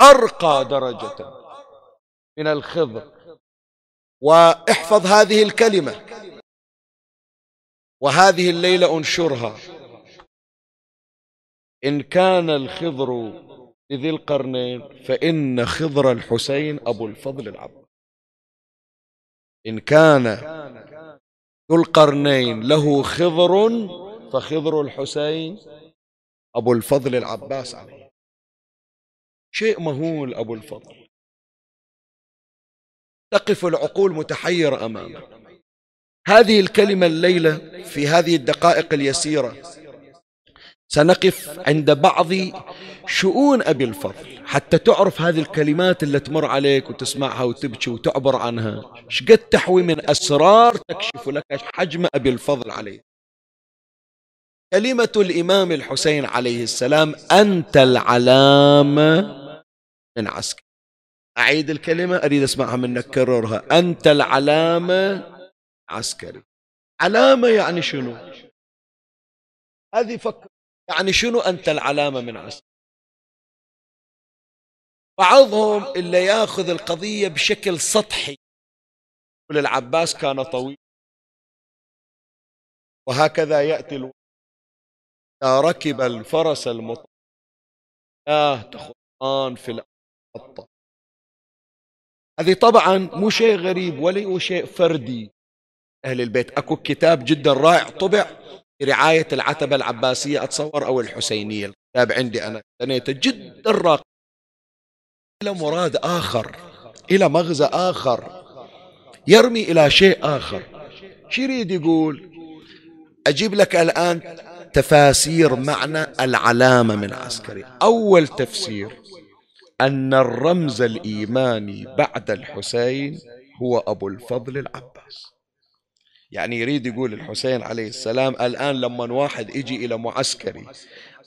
أرقى درجة. من الخضر. واحفظ هذه الكلمة. وهذه الليلة أنشرها. إن كان الخضر لذي القرنين فإن خضر الحسين أبو الفضل العباس إن كان ذو القرنين له خضر فخضر الحسين أبو الفضل العباس عليه. شيء مهول أبو الفضل. تقف العقول متحيرة أمامه هذه الكلمة الليلة في هذه الدقائق اليسيرة سنقف عند بعض شؤون أبي الفضل. حتى تعرف هذه الكلمات اللي تمر عليك وتسمعها وتبكي وتعبر عنها شقد تحوي من أسرار تكشف لك حجم أبي الفضل عليه كلمة الإمام الحسين عليه السلام أنت العلامة من عسكر أعيد الكلمة أريد أسمعها منك. كررها. أنت العلامة عسكري. علامة يعني شنو؟ هذه فكر يعني شنو أنت العلامة من عسكري؟ بعضهم اللي ياخذ القضية بشكل سطحي. يقول العباس كان طويل. وهكذا يأتي الوقت ركب الفرس المطلق آه تخطان في الأرض. هذه طبعا مو شيء غريب ولا شيء فردي. أهل البيت أكو كتاب جدا رائع طبع برعاية العتبة العباسية أتصور أو الحسينية. الكتاب عندي أنا. سنيته جدا راقي. إلى مراد آخر. إلى مغزى آخر. يرمي إلى شيء آخر. شو يريد يقول؟ أجيب لك الآن تفاسير معنى العلامة من عسكري. أول تفسير أن الرمز الإيماني بعد الحسين هو أبو الفضل العباس. يعني يريد يقول الحسين عليه السلام الآن لما واحد يجي إلى معسكري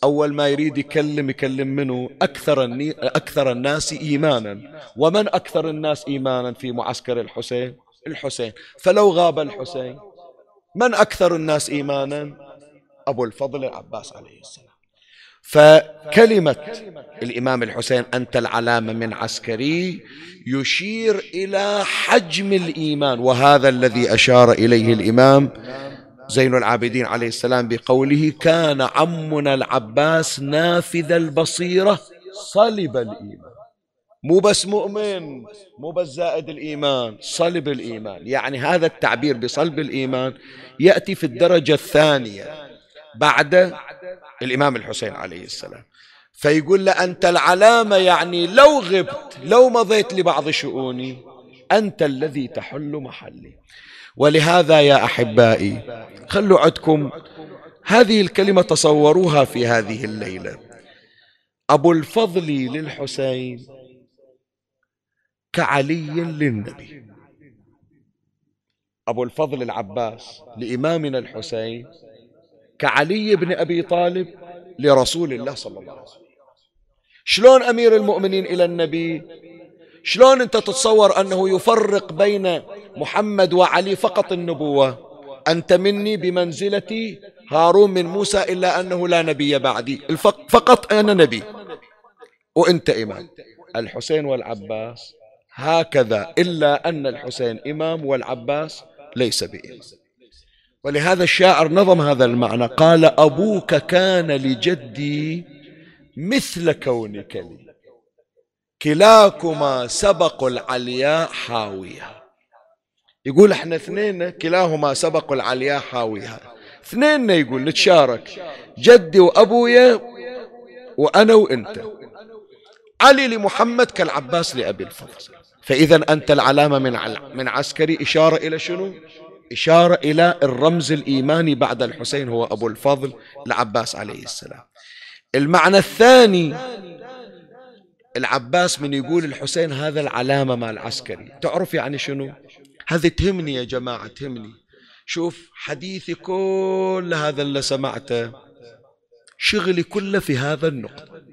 أول ما يريد يكلم يكلم منه أكثر. أكثر الناس إيمانا. ومن أكثر الناس إيمانا في معسكر الحسين؟ الحسين. فلو غاب الحسين من أكثر الناس إيمانا؟ أبو الفضل العباس عليه السلام. فكلمة الإمام الحسين أنت العلامة من عسكري يشير إلى حجم الإيمان وهذا الذي أشار إليه الإمام زين العابدين عليه السلام بقوله كان عمنا العباس نافذ البصيرة صلب الإيمان. مو بس مؤمن مو بس زائد الإيمان صلب الإيمان. يعني هذا التعبير بصلب الإيمان يأتي في الدرجة الثانية بعد الإمام الحسين عليه السلام. فيقول له أنت العلامة يعني لو غبت لو مضيت لبعض شؤوني أنت الذي تحل محلي. ولهذا يا أحبائي خلوا عندكم هذه الكلمة تصوروها في هذه الليلة. أبو الفضل للحسين كعلي للنبي. أبو الفضل العباس لإمامنا الحسين كعلي بن أبي طالب لرسول الله صلى الله عليه وسلم. شلون أمير المؤمنين إلى النبي؟ شلون أنت تتصور أنه يفرق بين محمد وعلي فقط النبوة؟ أنت مني بمنزلة هارون من موسى إلا أنه لا نبي بعدي. فقط أنا نبي. وأنت إمام. الحسين والعباس هكذا إلا أن الحسين إمام والعباس ليس بإمام. ولهذا الشاعر نظم هذا المعنى قال أبوك كان لجدي مثل كونك لي. كلاكما سبق العلياء حاويها يقول إحنا اثنين كلاهما سبق العلياء حاويها اثنين يقول نتشارك. جدي وأبويا وأنا وأنت. علي لمحمد كالعباس لأبي الفضل. فإذا أنت العلامة من من عسكري إشارة إلى شنو؟ إشارة إلى الرمز الإيماني بعد الحسين هو أبو الفضل العباس عليه السلام. المعنى الثاني العباس من يقول الحسين هذا العلامة مال العسكري. تعرف يعني شنو؟ هذه تهمني يا جماعة تهمني. شوف حديثي كل هذا اللي سمعته شغلي كله في هذا النقطة.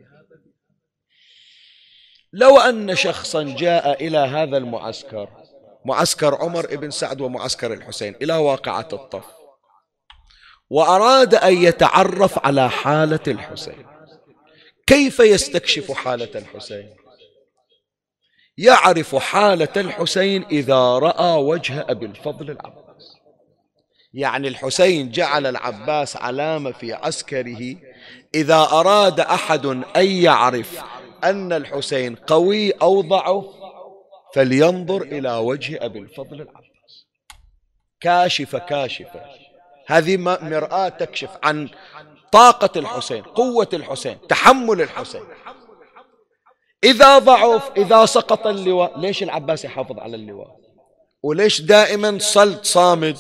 لو أن شخصا جاء إلى هذا المعسكر معسكر عمر بن سعد ومعسكر الحسين إلى واقعة الطف وأراد أن يتعرف على حالة الحسين. كيف يستكشف حالة الحسين؟ يعرف حالة الحسين إذا رأى وجه أبي الفضل العباس. يعني الحسين جعل العباس علامة في عسكره إذا أراد أحد أن يعرف أن الحسين قوي أو ضعف فلينظر إلى وجه أبي الفضل العباس. كاشفة كاشفة هذه مرآة تكشف عن طاقة الحسين قوة الحسين تحمل الحسين. إذا ضعف إذا سقط اللواء ليش العباس يحافظ على اللواء؟ وليش دائما صلت صامد؟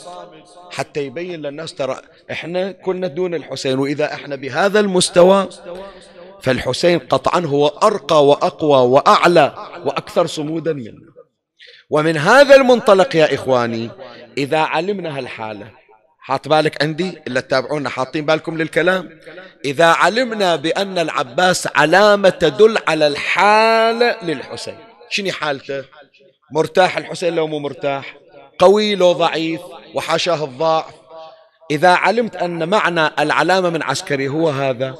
حتى يبين للناس ترى إحنا كنا دون الحسين وإذا إحنا بهذا المستوى فالحسين قطعا هو أرقى وأقوى وأعلى وأكثر صمودا منا ومن هذا المنطلق يا إخواني إذا علمنا هالحالة حاط بالك عندي؟ إلا تتابعونا حاطين بالكم للكلام؟ إذا علمنا بأن العباس علامة تدل على الحالة للحسين. شنو حالته؟ مرتاح؟ الحسين لو مو مرتاح. قوي؟ لو ضعيف؟ وحاشاه الضعف. إذا علمت أن معنى العلامة من عسكري هو هذا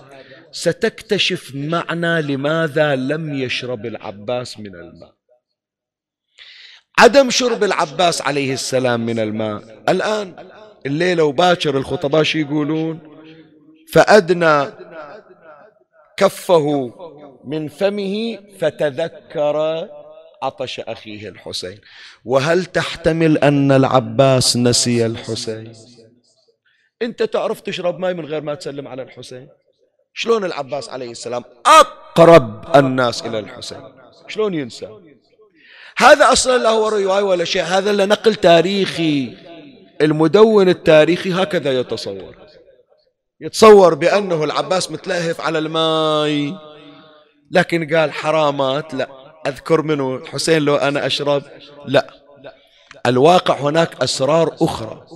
ستكتشف معنى لماذا لم يشرب العباس من الماء. عدم شرب العباس عليه السلام من الماء. الآن الليلة وباكر الخطباء شو يقولون؟ فأدنى كفه من فمه فتذكر عطش أخيه الحسين. وهل تحتمل أن العباس نسي الحسين؟ أنت تعرف تشرب ماء من غير ما تسلم على الحسين؟ شلون العباس عليه السلام أقرب الناس إلى الحسين؟ شلون ينسى؟ هذا أصلا لا هو رواية ولا شيء هذا لنقل تاريخي. المدون التاريخي هكذا يتصور. يتصور بأنه العباس متلهف على الماء لكن قال حرامات لا. أذكر منه حسين لو أنا أشرب لا. الواقع هناك أسرار أخرى.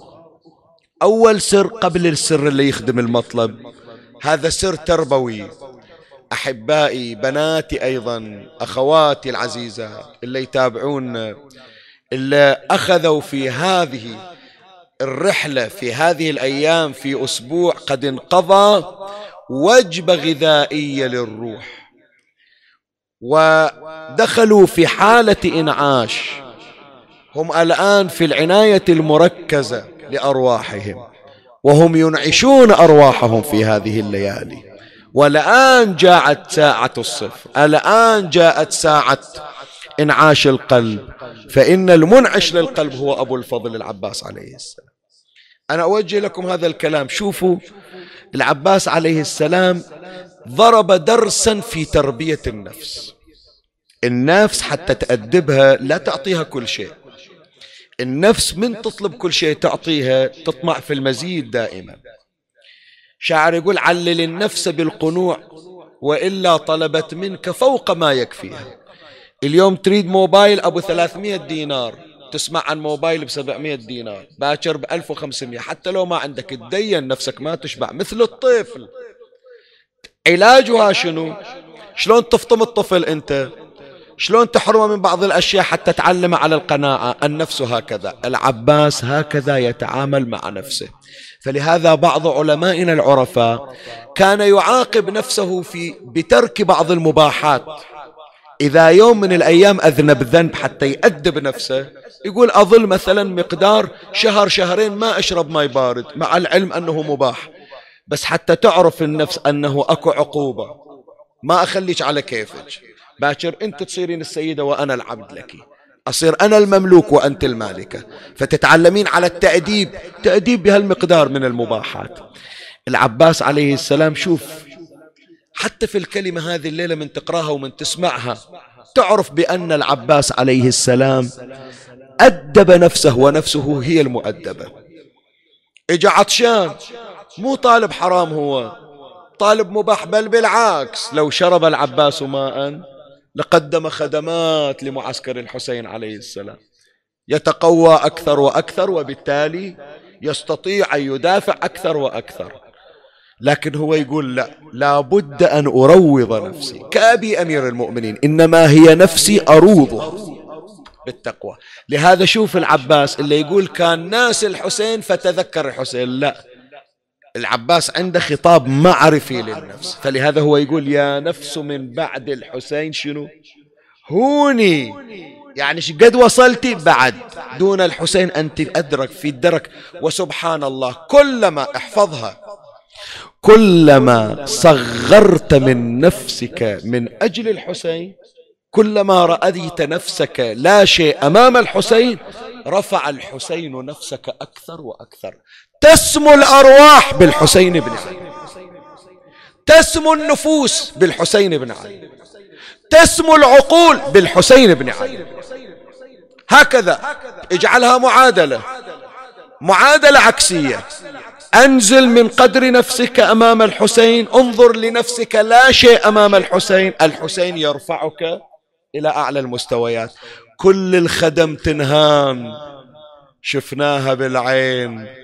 أول سر قبل السر اللي يخدم المطلب. هذا سر تربوي. أحبائي بناتي أيضا أخواتي العزيزات اللي يتابعون اللي أخذوا في هذه الرحلة في هذه الأيام في أسبوع قد انقضى وجبة غذائية للروح. ودخلوا في حالة إنعاش. هم الآن في العناية المركزة لأرواحهم. وهم ينعشون أرواحهم في هذه الليالي. والآن جاءت ساعة الصفر. ألآن جاءت ساعة إنعاش القلب. فإن المنعش للقلب هو أبو الفضل العباس عليه السلام. أنا أوجه لكم هذا الكلام. شوفوا العباس عليه السلام ضرب درسا في تربية النفس. النفس حتى تأدبها لا تعطيها كل شيء. النفس من تطلب كل شيء تعطيها تطمع في المزيد دائما. شاعر يقول علل النفس بالقنوع وإلا طلبت منك فوق ما يكفيها. اليوم تريد موبايل أبو ثلاثمية دينار تسمع عن موبايل ب 700 دينار باكر ب 1500 حتى لو ما عندك تدين نفسك ما تشبع مثل الطفل. علاجها شنو؟ شلون تفطم الطفل أنت؟ شلون تحرمه من بعض الأشياء حتى تعلم على القناعة؟ النفس هكذا. العباس هكذا يتعامل مع نفسه. فلهذا بعض علمائنا العرفاء كان يعاقب نفسه في بترك بعض المباحات. إذا يوم من الأيام أذنب ذنب حتى يأدب نفسه يقول أظل مثلا مقدار شهر شهرين ما أشرب ماء بارد مع العلم أنه مباح. بس حتى تعرف النفس أنه أكو عقوبة. ما أخليك على كيفك. باكر أنت تصيرين السيدة وأنا العبد لك. أصير أنا المملوك وأنت المالكة فتتعلمين على التأديب. تأديب بهالمقدار من المباحات. العباس عليه السلام شوف حتى في الكلمة هذه الليلة من تقراها ومن تسمعها تعرف بأن العباس عليه السلام أدب نفسه ونفسه هي المؤدبة. إجا عطشان مو طالب حرام هو. طالب مباح بل بالعكس. لو شرب العباس ماء لقدم خدمات لمعسكر الحسين عليه السلام. يتقوى أكثر وأكثر وبالتالي يستطيع أن يدافع أكثر وأكثر. لكن هو يقول لا لابد أن أروض نفسي. كأبي أمير المؤمنين إنما هي نفسي أروضها. بالتقوى. لهذا شوف العباس اللي يقول كان ناس الحسين فتذكر الحسين. لا. العباس عنده خطاب معرفي للنفس. فلهذا هو يقول يا نفس من بعد الحسين شنو؟ هوني. يعني قد وصلتي؟ بعد. دون الحسين أنت أدرك في الدرك وسبحان الله كلما احفظها كلما صغرت من نفسك من أجل الحسين كلما رأيت نفسك لا شيء أمام الحسين رفع الحسين نفسك أكثر وأكثر. تسمو الأرواح بالحسين بن علي. تسمو النفوس بالحسين بن علي. تسمو العقول بالحسين بن علي. هكذا اجعلها معادلة. معادلة عكسية. أنزل من قدر نفسك أمام الحسين. انظر لنفسك لا شيء أمام الحسين. الحسين يرفعك إلى أعلى المستويات. كل الخدم تنهان. شفناها بالعين.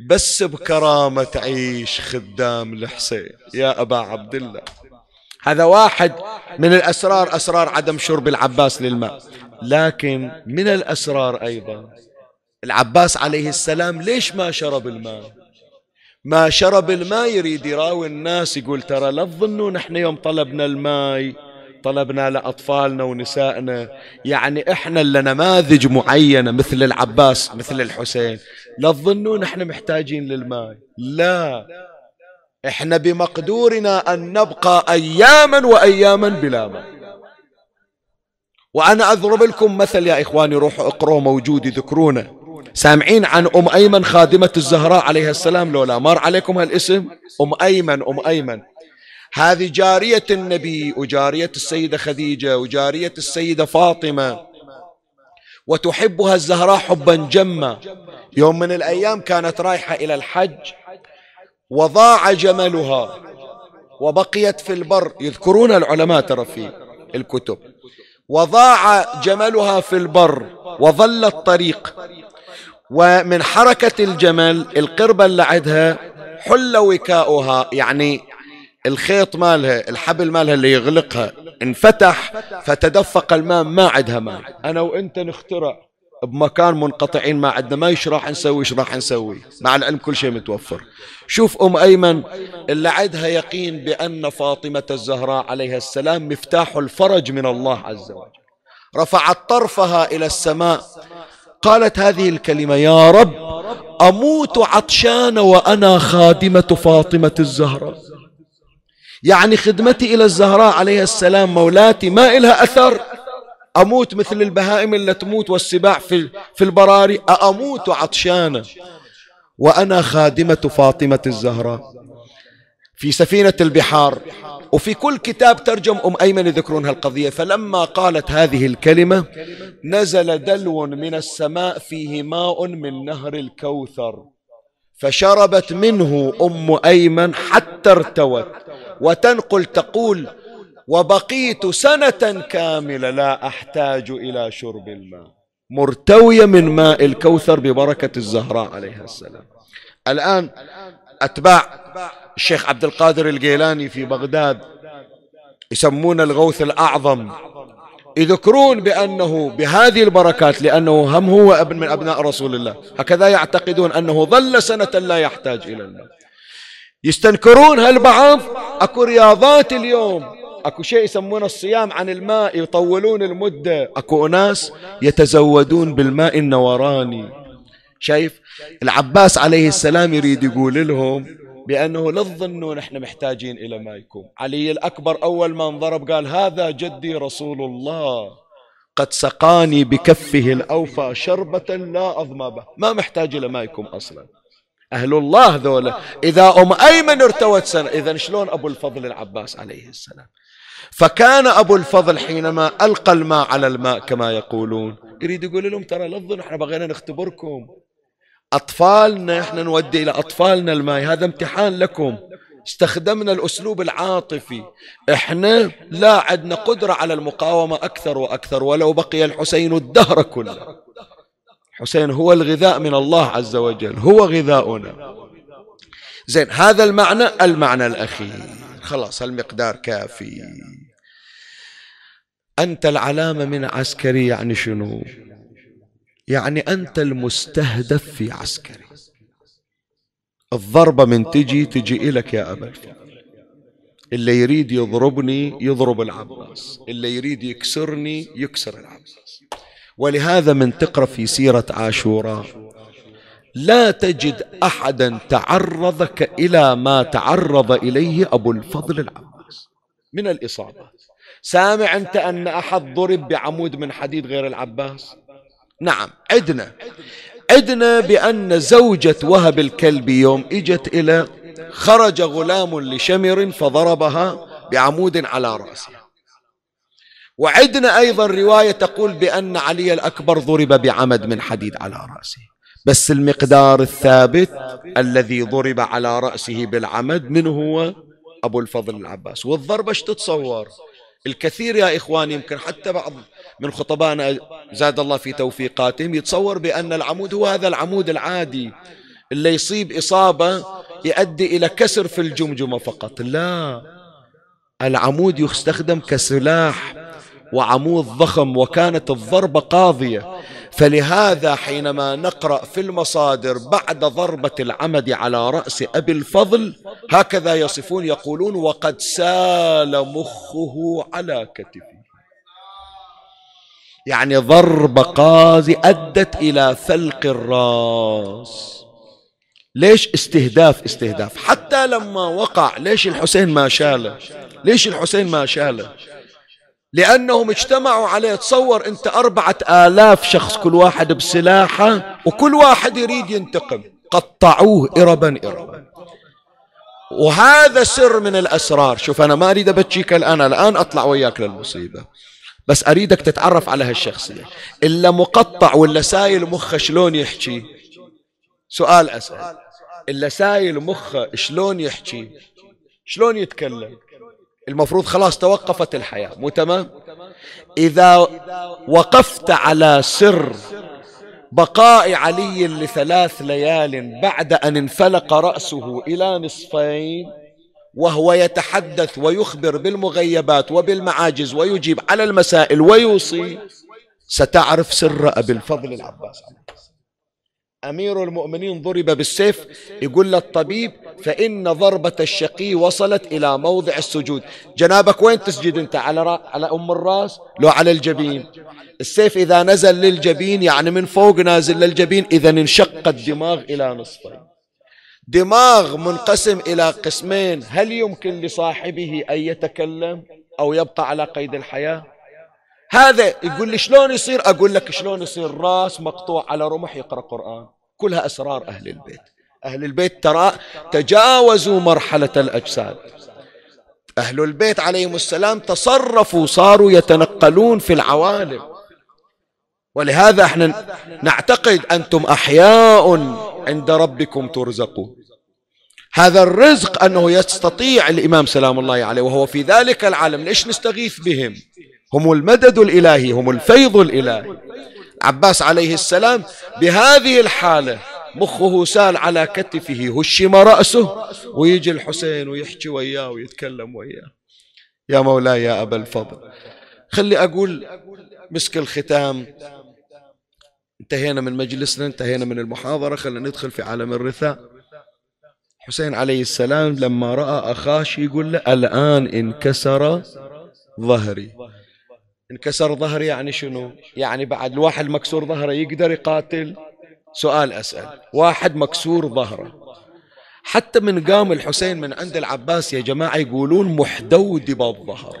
بس بكرامة تعيش خدام الحسين. يا أبا عبد الله هذا واحد من الأسرار أسرار عدم شرب العباس للماء. لكن من الأسرار أيضا العباس عليه السلام ليش ما شرب الماء؟ ما شرب الماء يريد يراوي الناس يقول ترى لا تظنوا نحن يوم طلبنا الماء. طلبنا لأطفالنا ونسائنا. يعني إحنا اللي نماذج معينة مثل العباس مثل الحسين. لا تظنون إحنا محتاجين للماء. لا. إحنا بمقدورنا أن نبقى أياما وأياما بلا ماء. وأنا أضرب لكم مثل يا إخواني روحوا اقروا موجود يذكرونه. سامعين عن أم أيمن خادمة الزهراء عليها السلام لولا مر عليكم هالاسم؟ أم أيمن أم أيمن. هذه جارية النبي وجارية السيدة خديجة وجارية السيدة فاطمة. وتحبها الزهراء حبا جما. يوم من الأيام كانت رايحة إلى الحج وضاع جملها وبقيت في البر. يذكرون العلماء ترى في الكتب. وضاع جملها في البر وظل الطريق. ومن حركة الجمل القربة اللي عندها حل وكاؤها يعني الخيط مالها الحبل مالها اللي يغلقها انفتح فتدفق الماء ما عندها ماء. أنا وأنت نخترع بمكان منقطعين ما عندنا ما إيش راح نسوي إيش راح نسوي؟ مع العلم كل شيء متوفر. شوف أم أيمن اللي عندها يقين بأن فاطمة الزهراء عليها السلام مفتاح الفرج من الله عز وجل. رفعت طرفها إلى السماء قالت هذه الكلمة يا رب أموت عطشان وأنا خادمة فاطمة الزهراء. يعني خدمتي إلى الزهراء عليه السلام مولاتي ما إلها أثر. أموت مثل البهائم اللي تموت والسباع في, في البراري. أموت عطشانة. وأنا خادمة فاطمة الزهراء. في سفينة البحار. وفي كل كتاب ترجم أم أيمن يذكرون هالقضية فلما قالت هذه الكلمة نزل دلو من السماء فيه ماء من نهر الكوثر. فشربت منه أم أيمن حتى ارتوت. وتنقل تقول وبقيت سنة كاملة لا أحتاج إلى شرب الماء. مرتوية من ماء الكوثر ببركة الزهراء عليها السلام. الآن أتباع الشيخ عبد القادر الجيلاني في بغداد يسمون الغوث الأعظم يذكرون بأنه بهذه البركات لأنه هم هو ابن من أبناء رسول الله. هكذا يعتقدون أنه ظل سنة لا يحتاج إلى الماء. يستنكرون هالبعض؟ أكو رياضات اليوم. أكو شيء يسمونه الصيام عن الماء يطولون المدة. أكو أناس يتزودون بالماء النوراني. شايف؟ العباس عليه السلام يريد يقول لهم بأنه لا تظنوا نحن محتاجين إلى مايكم علي الأكبر أول ما انضرب قال هذا جدي رسول الله. قد سقاني بكفه الأوفى شربة لا أظمى به. ما محتاج إلى مايكم أصلا. أهل الله ذولا. إذا أم أيمن ارتوت سنة إذا شلون أبو الفضل العباس عليه السلام؟ فكان أبو الفضل حينما ألقى الماء على الماء كما يقولون يريد يقول لهم ترى لفظوا إحنا بغينا نختبركم. أطفالنا إحنا نودي إلى أطفالنا الماء هذا امتحان لكم. استخدمنا الأسلوب العاطفي. إحنا لا عندنا قدرة على المقاومة أكثر وأكثر ولو بقي الحسين الدهر كله. حسين هو الغذاء من الله عز وجل هو غذاؤنا. زين هذا المعنى المعنى الأخير. خلاص المقدار كافي. أنت العلامة من عسكري يعني شنو؟ يعني أنت المستهدف في عسكري. الضربة من تجي تجي إلك يا أبا اللي يريد يضربني يضرب العباس. اللي يريد يكسرني يكسر العباس. ولهذا من تقرأ في سيرة عاشوراء لا تجد أحدا تعرضك إلى ما تعرض إليه أبو الفضل العباس. من الإصابات سامع أنت أن أحد ضرب بعمود من حديد غير العباس؟ نعم عدنا. عدنا بأن زوجة وهب الكلب يوم إجت إلى خرج غلام لشمر فضربها بعمود على رأسها. وعدنا أيضا رواية تقول بأن علي الأكبر ضرب بعمد من حديد على رأسه. بس المقدار الثابت الذي ضرب على رأسه بالعمد من هو؟ أبو الفضل العباس. والضربة إيش تتصور؟ الكثير يا إخواني يمكن حتى بعض من خطبائنا زاد الله في توفيقاتهم يتصور بأن العمود هو هذا العمود العادي اللي يصيب إصابة يؤدي إلى كسر في الجمجمة فقط. لا العمود يستخدم كسلاح وعمود ضخم وكانت الضربة قاضية. فلهذا حينما نقرأ في المصادر بعد ضربة العمد على رأس أبي الفضل هكذا يصفون يقولون وقد سال مخه على كتفه. يعني ضربة قاضية أدت إلى فلق الرأس. ليش استهداف استهداف؟ حتى لما وقع ليش الحسين ما شاله؟ ليش الحسين ما شاله؟ لأنهم اجتمعوا عليه. تصور أنت أربعة آلاف شخص كل واحد بسلاحة وكل واحد يريد ينتقم. قطعوه إربا إربا. وهذا سر من الأسرار. شوف أنا ما أريد أبتشيك الآن الآن أطلع وياك للمصيبة. بس أريدك تتعرف على هالشخصية. إلا مقطع ولا سايل مخه شلون يحكي؟ سؤال أسأل إلا سايل مخه شلون يحكي؟ شلون يتكلم؟ المفروض خلاص توقفت الحياة مو تمام؟ إذا وقفت على سر بقاء علي لثلاث ليال بعد أن انفلق رأسه إلى نصفين وهو يتحدث ويخبر بالمغيبات وبالمعاجز ويجيب على المسائل ويوصي ستعرف سر أبي الفضل العباس. أمير المؤمنين ضرب بالسيف يقول للطبيب فإن ضربة الشقي وصلت إلى موضع السجود. جنابك وين تسجد أنت؟ على, را... على أم الرأس؟ لو على الجبين. السيف إذا نزل للجبين يعني من فوق نازل للجبين إذا انشق الدماغ إلى نصفين. دماغ منقسم إلى قسمين. هل يمكن لصاحبه أن يتكلم أو يبقى على قيد الحياة؟ هذا يقول لي شلون يصير؟ أقول لك شلون يصير. راس مقطوع على رمح يقرأ قرآن. كلها أسرار أهل البيت. أهل البيت ترى تجاوزوا مرحلة الأجساد. أهل البيت عليهم السلام تصرفوا صاروا يتنقلون في العوالم. ولهذا إحنا نعتقد أنتم أحياء عند ربكم ترزقون. هذا الرزق أنه يستطيع الإمام سلام الله عليه وهو في ذلك العالم ليش نستغيث بهم؟ هم المدد الإلهي هم الفيض الإلهي. عباس عليه السلام بهذه الحالة مخه سال على كتفه هشم رأسه. ويجي الحسين ويحكي وياه ويتكلم وياه. يا مولاي يا أبا الفضل. خلي أقول مسك الختام. انتهينا من مجلسنا انتهينا من المحاضرة. خلينا ندخل في عالم الرثاء. حسين عليه السلام لما رأى أخاه يقول له؟ الآن انكسر ظهري. انكسر ظهري يعني شنو؟ يعني بعد الواحد مكسور ظهره يقدر يقاتل؟ سؤال أسأل. واحد مكسور ظهره. حتى من قام الحسين من عند العباس يا جماعة يقولون محدود بالظهر.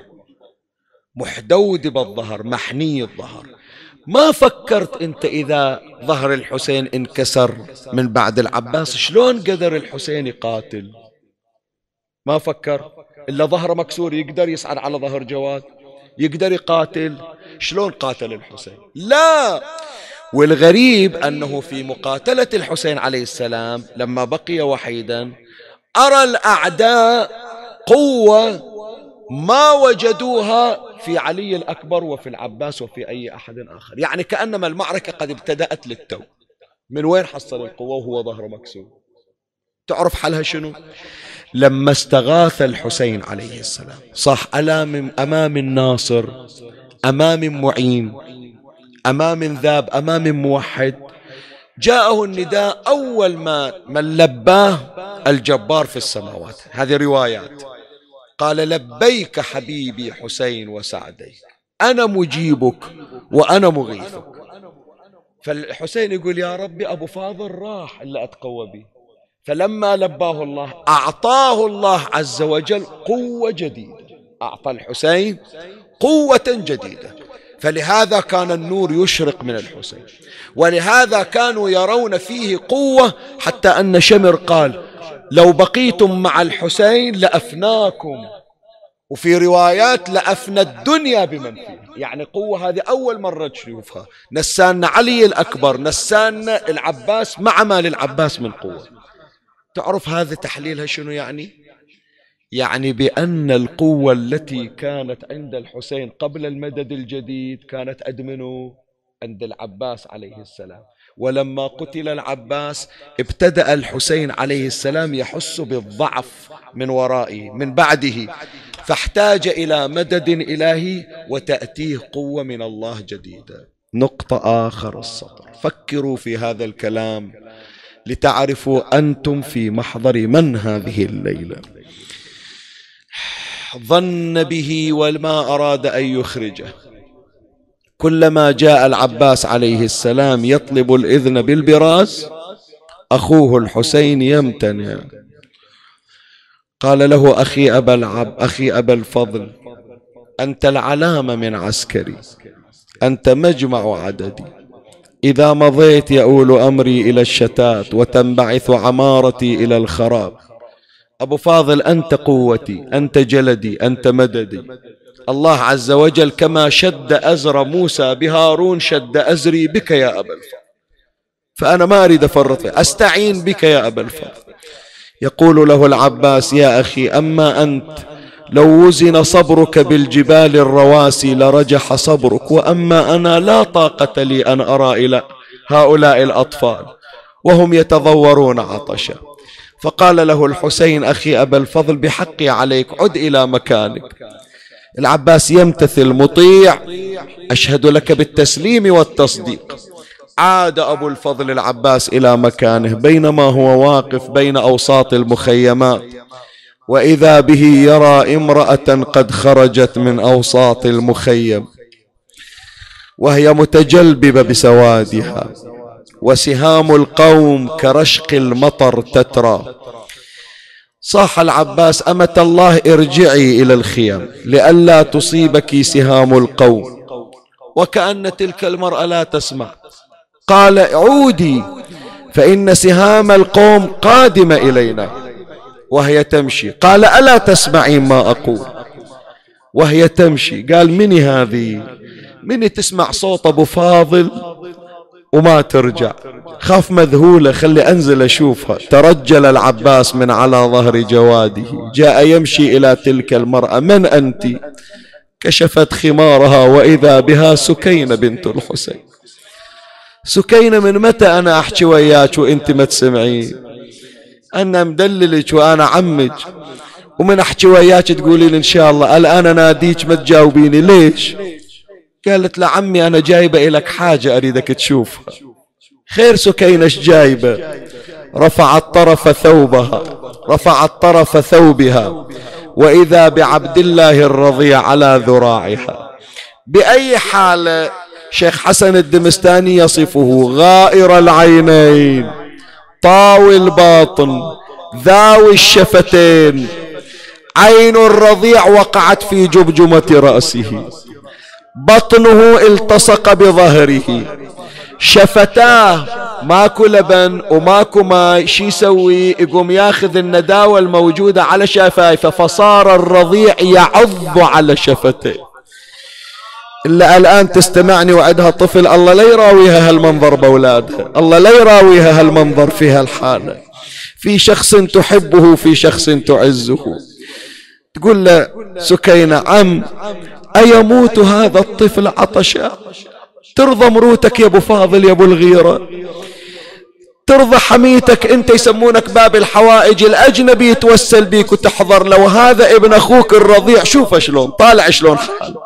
محدود بالظهر محني الظهر. ما فكرت أنت إذا ظهر الحسين انكسر من بعد العباس؟ شلون قدر الحسين يقاتل؟ ما فكر؟ إلا ظهره مكسور يقدر يصعد على ظهر جواد؟ يقدر يقاتل؟ شلون قاتل الحسين؟ لا! والغريب أنه في مقاتلة الحسين عليه السلام لما بقي وحيدا أرى الأعداء قوة ما وجدوها في علي الأكبر وفي العباس وفي أي أحد آخر. يعني كأنما المعركة قد ابتدأت للتو. من وين حصل القوة وهو ظهره مكسور؟ تعرف حلها شنو؟ لما استغاث الحسين عليه السلام صح أمام الناصر أمام معين أمام ذاب أمام موحد جاءه النداء أول ما من لباه الجبار في السماوات. هذه روايات. قال لبيك حبيبي حسين وسعديك. أنا مجيبك وأنا مغيثك. فالحسين يقول يا ربي أبو فاضل راح إلا أتقوى به فلما لباه الله أعطاه الله عز وجل قوة جديدة. أعطى الحسين قوة جديدة. فلهذا كان النور يشرق من الحسين. ولهذا كانوا يرون فيه قوة حتى أن شمر قال لو بقيتم مع الحسين لأفناكم. وفي روايات لأفنى الدنيا بمن فيها يعني قوة هذه أول مرة تشوفها. نسان علي الأكبر نسان العباس مع ما للعباس من قوة. تعرف هذا تحليلها شنو يعني؟ يعني بأن القوة التي كانت عند الحسين قبل المدد الجديد كانت أدمنه عند العباس عليه السلام. ولما قتل العباس ابتدأ الحسين عليه السلام يحس بالضعف من ورائه من بعده. فاحتاج إلى مدد إلهي وتأتيه قوة من الله جديدة. نقطة آخر السطر. فكروا في هذا الكلام لتعرفوا أنتم في محضر من هذه الليلة. ظن به وما أراد أن يخرجه. كلما جاء العباس عليه السلام يطلب الإذن بالبراز أخوه الحسين يمتنع. قال له أخي أبا العب أخي أبا الفضل أنت العلامة من عسكري أنت مجمع عددي. إذا مضيت يؤول أمري إلى الشتات وتنبعث عمارتي إلى الخراب. أبو فاضل أنت قوتي أنت جلدي أنت مددي. الله عز وجل كما شد أزر موسى بهارون شد أزري بك يا أبا الفضل. فأنا ما أريد أفرط أستعين بك يا أبا الفضل. يقول له العباس يا أخي أما أنت لو وزن صبرك بالجبال الرواسي لرجح صبرك وأما أنا لا طاقة لي أن أرى إلى هؤلاء الأطفال وهم يتضورون عطشا. فقال له الحسين أخي أبا الفضل بحقي عليك عد إلى مكانك. العباس يمتثل مطيع أشهد لك بالتسليم والتصديق. عاد أبو الفضل العباس إلى مكانه بينما هو واقف بين أوساط المخيمات. وإذا به يرى امرأة قد خرجت من أوساط المخيم وهي متجلببة بسوادها. وسهام القوم كرشق المطر تترى. صاح العباس أمة الله ارجعي إلى الخيام لئلا تصيبك سهام القوم. وكأن تلك المرأة لا تسمع. قال عودي فإن سهام القوم قادمة إلينا. وهي تمشي. قال ألا تسمعين ما أقول؟ وهي تمشي. قال مني هذه؟ مني تسمع صوت أبو فاضل؟ وما ترجع. خاف مذهولة خلي أنزل أشوفها. ترجل العباس من على ظهر جواده. جاء يمشي إلى تلك المرأة. من أنت؟ كشفت خمارها وإذا بها سكينة بنت الحسين. سكينة من متى أنا أحكي وياك وأنت ما تسمعين؟ أنا مدللك وأنا عمك. ومن أحكي وياك تقولي لي إن شاء الله الآن أناديك ما تجاوبيني. ليش؟ قالت لعمي أنا جايبة إلك حاجة أريدك تشوفها. خير سكينة جايبة. رفعت طرف ثوبها. رفعت طرف ثوبها. وإذا بعبد الله الرضيع على ذراعها. بأي حال شيخ حسن الدمستاني يصفه غائر العينين. طاوي الباطن ذاوي الشفتين. عين الرضيع وقعت في جبجمة رأسه. بطنه التصق بظهره. شفتاه ماكو لبن وماكو ماء شي يسوي؟ يقوم ياخذ النداوة الموجودة على شفايفه فصار الرضيع يعض على شفتيه إلا الآن تستمعني وعدها طفل الله لا يراويها هالمنظر بأولادها الله لا يراويها هالمنظر في هالحالة. في شخص تحبه في شخص تعزه. تقول له سكينة عم أيموت هذا الطفل عطشا ترضى مروتك يا أبو فاضل يا أبو الغيرة. ترضى حميتك أنت يسمونك باب الحوائج الأجنبي يتوسل بيك وتحضر لو هذا ابن أخوك الرضيع شوف شلون طالع شلون حاله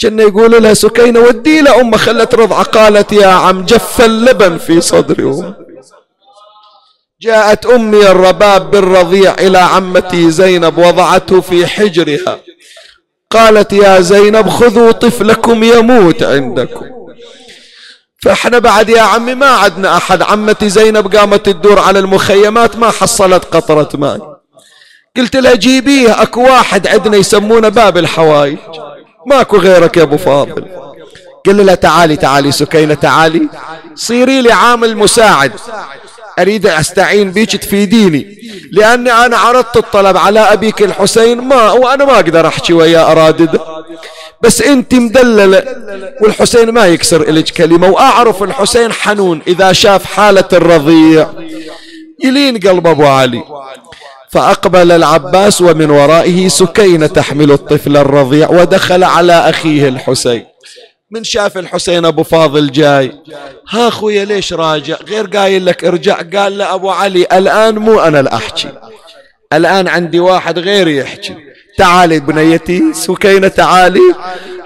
كنا يقول لها سكينة ودي لأمه خلت رضعة قالت يا عم جف اللبن في صدري. جاءت أمي الرباب بالرضيع إلى عمتي زينب وضعته في حجرها. قالت يا زينب خذوا طفلكم يموت عندكم. فإحنا بعد يا عمي ما عدنا أحد. عمتي زينب قامت تدور على المخيمات ما حصلت قطرة ماء. قلت لها جيبيه أكو واحد عندنا يسمونه باب الحوايج. ماكو غيرك يا أبو فاضل. قل لها تعالي تعالي سكينة تعالي. صيري لي عامل مساعد. أريد أستعين بيك تفيديني. لأني أنا عرضت الطلب على أبيك الحسين ما وأنا ما أقدر أحكي وياه أرادده بس أنت مدللة والحسين ما يكسر إليك كلمة وأعرف الحسين حنون إذا شاف حالة الرضيع. يلين قلب أبو علي. فأقبل العباس ومن ورائه سكينة تحمل الطفل الرضيع ودخل على أخيه الحسين. من شاف الحسين أبو فاضل جاي. ها أخويا ليش راجع؟ غير قايل لك ارجع. قال له أبو علي الآن مو أنا الاحكي الآن عندي واحد غيري يحكي. تعالي بنيتي سكينة تعالي.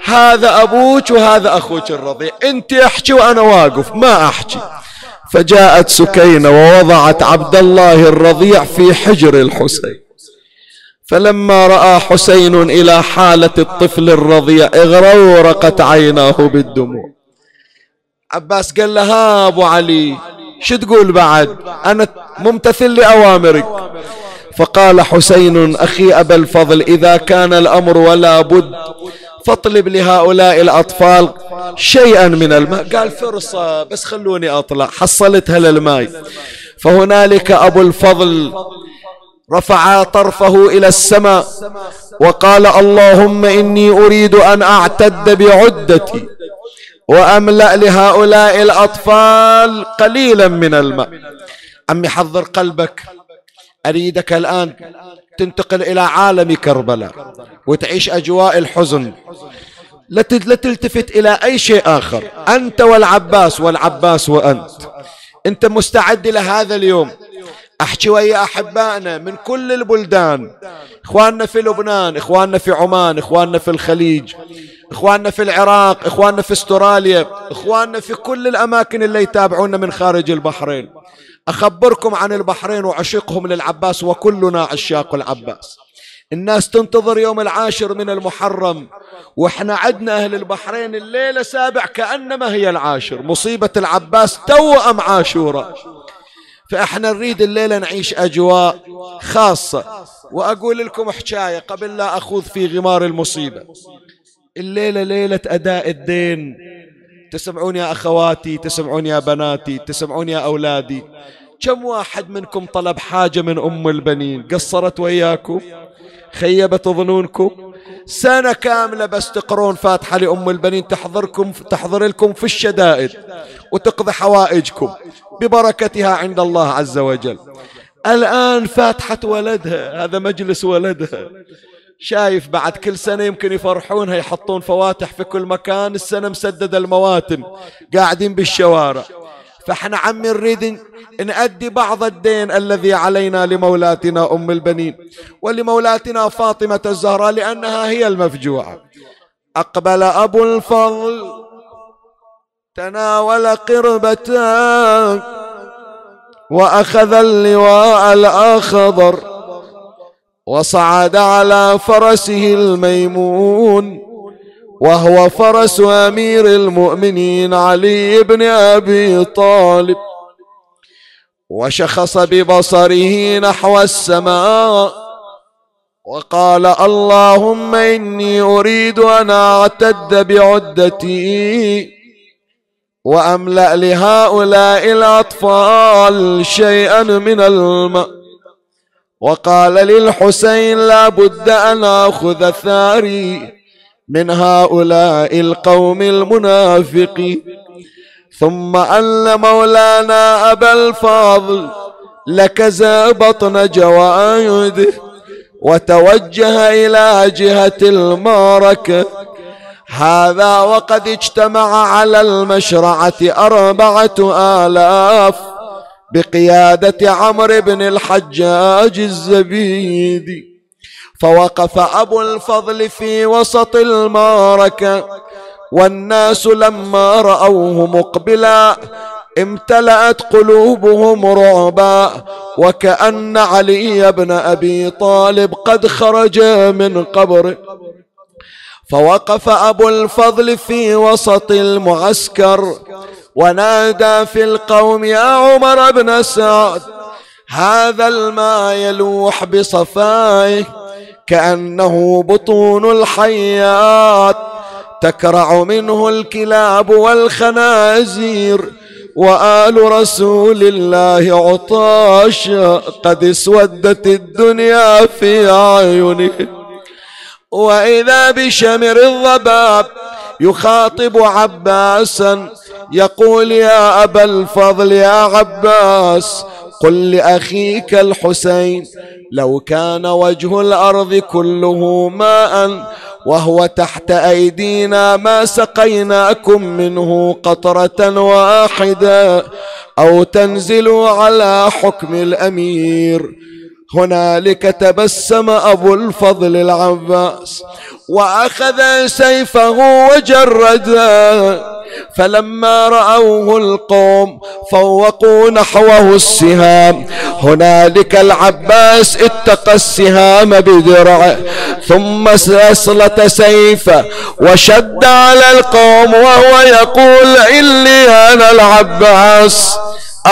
هذا أبوك وهذا أخوك الرضيع. أنت احكي وأنا واقف ما أحكي. فجاءت سكينة ووضعت عبد الله الرضيع في حجر الحسين. فلما رأى حسين إلى حالة الطفل الرضيع اغرورقت عيناه بالدموع. عباس قال له ها أبو علي شو تقول بعد؟ أنا ممتثل لأوامرك. فقال حسين أخي أبا الفضل إذا كان الأمر ولا بد فاطلب لهؤلاء الأطفال شيئا من الماء. قال فرصة بس خلوني أطلع حصلتها للماء فهنالك أبو الفضل رفع طرفه إلى السماء وقال اللهم إني أريد أن أعتد بعدتي وأملأ لهؤلاء الأطفال قليلا من الماء. عمي حضر قلبك. أريدك الآن تنتقل إلى عالم كربلاء وتعيش أجواء الحزن. لا تلتفت إلى أي شيء آخر. أنت والعباس والعباس وأنت. أنت مستعد لهذا اليوم. أحكي ويا أحبائنا من كل البلدان. إخواننا في لبنان إخواننا في عمان إخواننا في الخليج إخواننا في العراق إخواننا في أستراليا إخواننا في كل الأماكن اللي يتابعونا من خارج البحرين. أخبركم عن البحرين وعشقهم للعباس وكلنا عشاق العباس. الناس تنتظر يوم العاشر من المحرم وإحنا عدنا أهل البحرين الليلة سابع كأنما هي العاشر. مصيبة العباس توأم عاشورة. فاحنا نريد الليلة نعيش أجواء خاصة. وأقول لكم حكاية قبل لا أخوض في غمار المصيبة. الليلة ليلة أداء الدين. تسمعون يا أخواتي تسمعون يا بناتي تسمعون يا أولادي. كم واحد منكم طلب حاجة من أم البنين؟ قصرت وياكم؟ خيبت ظنونكم؟ سنة كاملة بس تقرون فاتحة لأم البنين تحضركم تحضر لكم في الشدائد وتقضي حوائجكم ببركتها عند الله عز وجل. الآن فاتحة ولدها هذا مجلس ولدها. شايف بعد كل سنة يمكن يفرحونها يحطون فواتح في كل مكان السنة مسددة المواتم قاعدين بالشوارع. فاحنا عمي نريد نأدي بعض الدين الذي علينا لمولاتنا أم البنين ولمولاتنا فاطمة الزهراء لأنها هي المفجوعة. أقبل أبو الفضل تناول قربتان وأخذ اللواء الأخضر وصعد على فرسه الميمون. وهو فرس أمير المؤمنين علي بن أبي طالب. وشخص ببصره نحو السماء وقال اللهم إني أريد أن أعتد بعدتي وأملأ لهؤلاء الأطفال شيئا من الماء وقال للحسين لا بد أن آخذ ثاري. من هؤلاء القوم المنافقين ثم أن مولانا أبا الفاضل لكز بطن جوائده وتوجه إلى جهة المعركة. هذا وقد اجتمع على المشرعة أربعة آلاف بقيادة عمرو بن الحجاج الزبيدي. فوقف أبو الفضل في وسط المعركة والناس لما رأوه مقبلا امتلأت قلوبهم رعبا وكأن علي بن أبي طالب قد خرج من قبره فوقف أبو الفضل في وسط المعسكر ونادى في القوم يا عمر بن سعد هذا الماء يلوح بصفائه كأنه بطون الحيات تكرع منه الكلاب والخنازير وآل رسول الله عطاش قد اسودت الدنيا في أعينه. وإذا بشمر الضباب يخاطب عباسا يقول يا أبا الفضل يا عباس قل لأخيك الحسين لو كان وجه الأرض كله ماء وهو تحت أيدينا ما سقيناكم منه قطرة واحدة أو تنزلوا على حكم الأمير. هنالك تبسم أبو الفضل العباس وأخذ سيفه وجرده فلما رأوه القوم فوقوا نحوه السهام. هنالك العباس اتقى السهام بدرعه ثم أسلط سيفه وشد على القوم وهو يقول إني أنا العباس.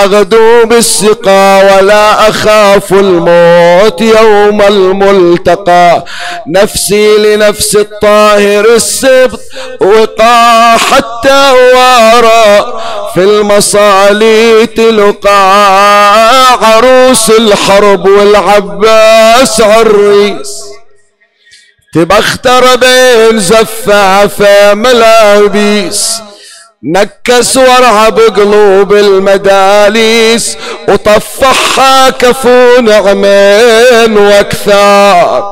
أغدو بالسقى ولا أخاف الموت يوم الملتقى. نفسي لنفس الطاهر السبط وقى حتى وارى في المصالي تلقى عروس الحرب والعباس عريس تبختر بين زفافة ملابيس. نكس ورع بقلوب المداليس وطفحها كفو نعمين واكثار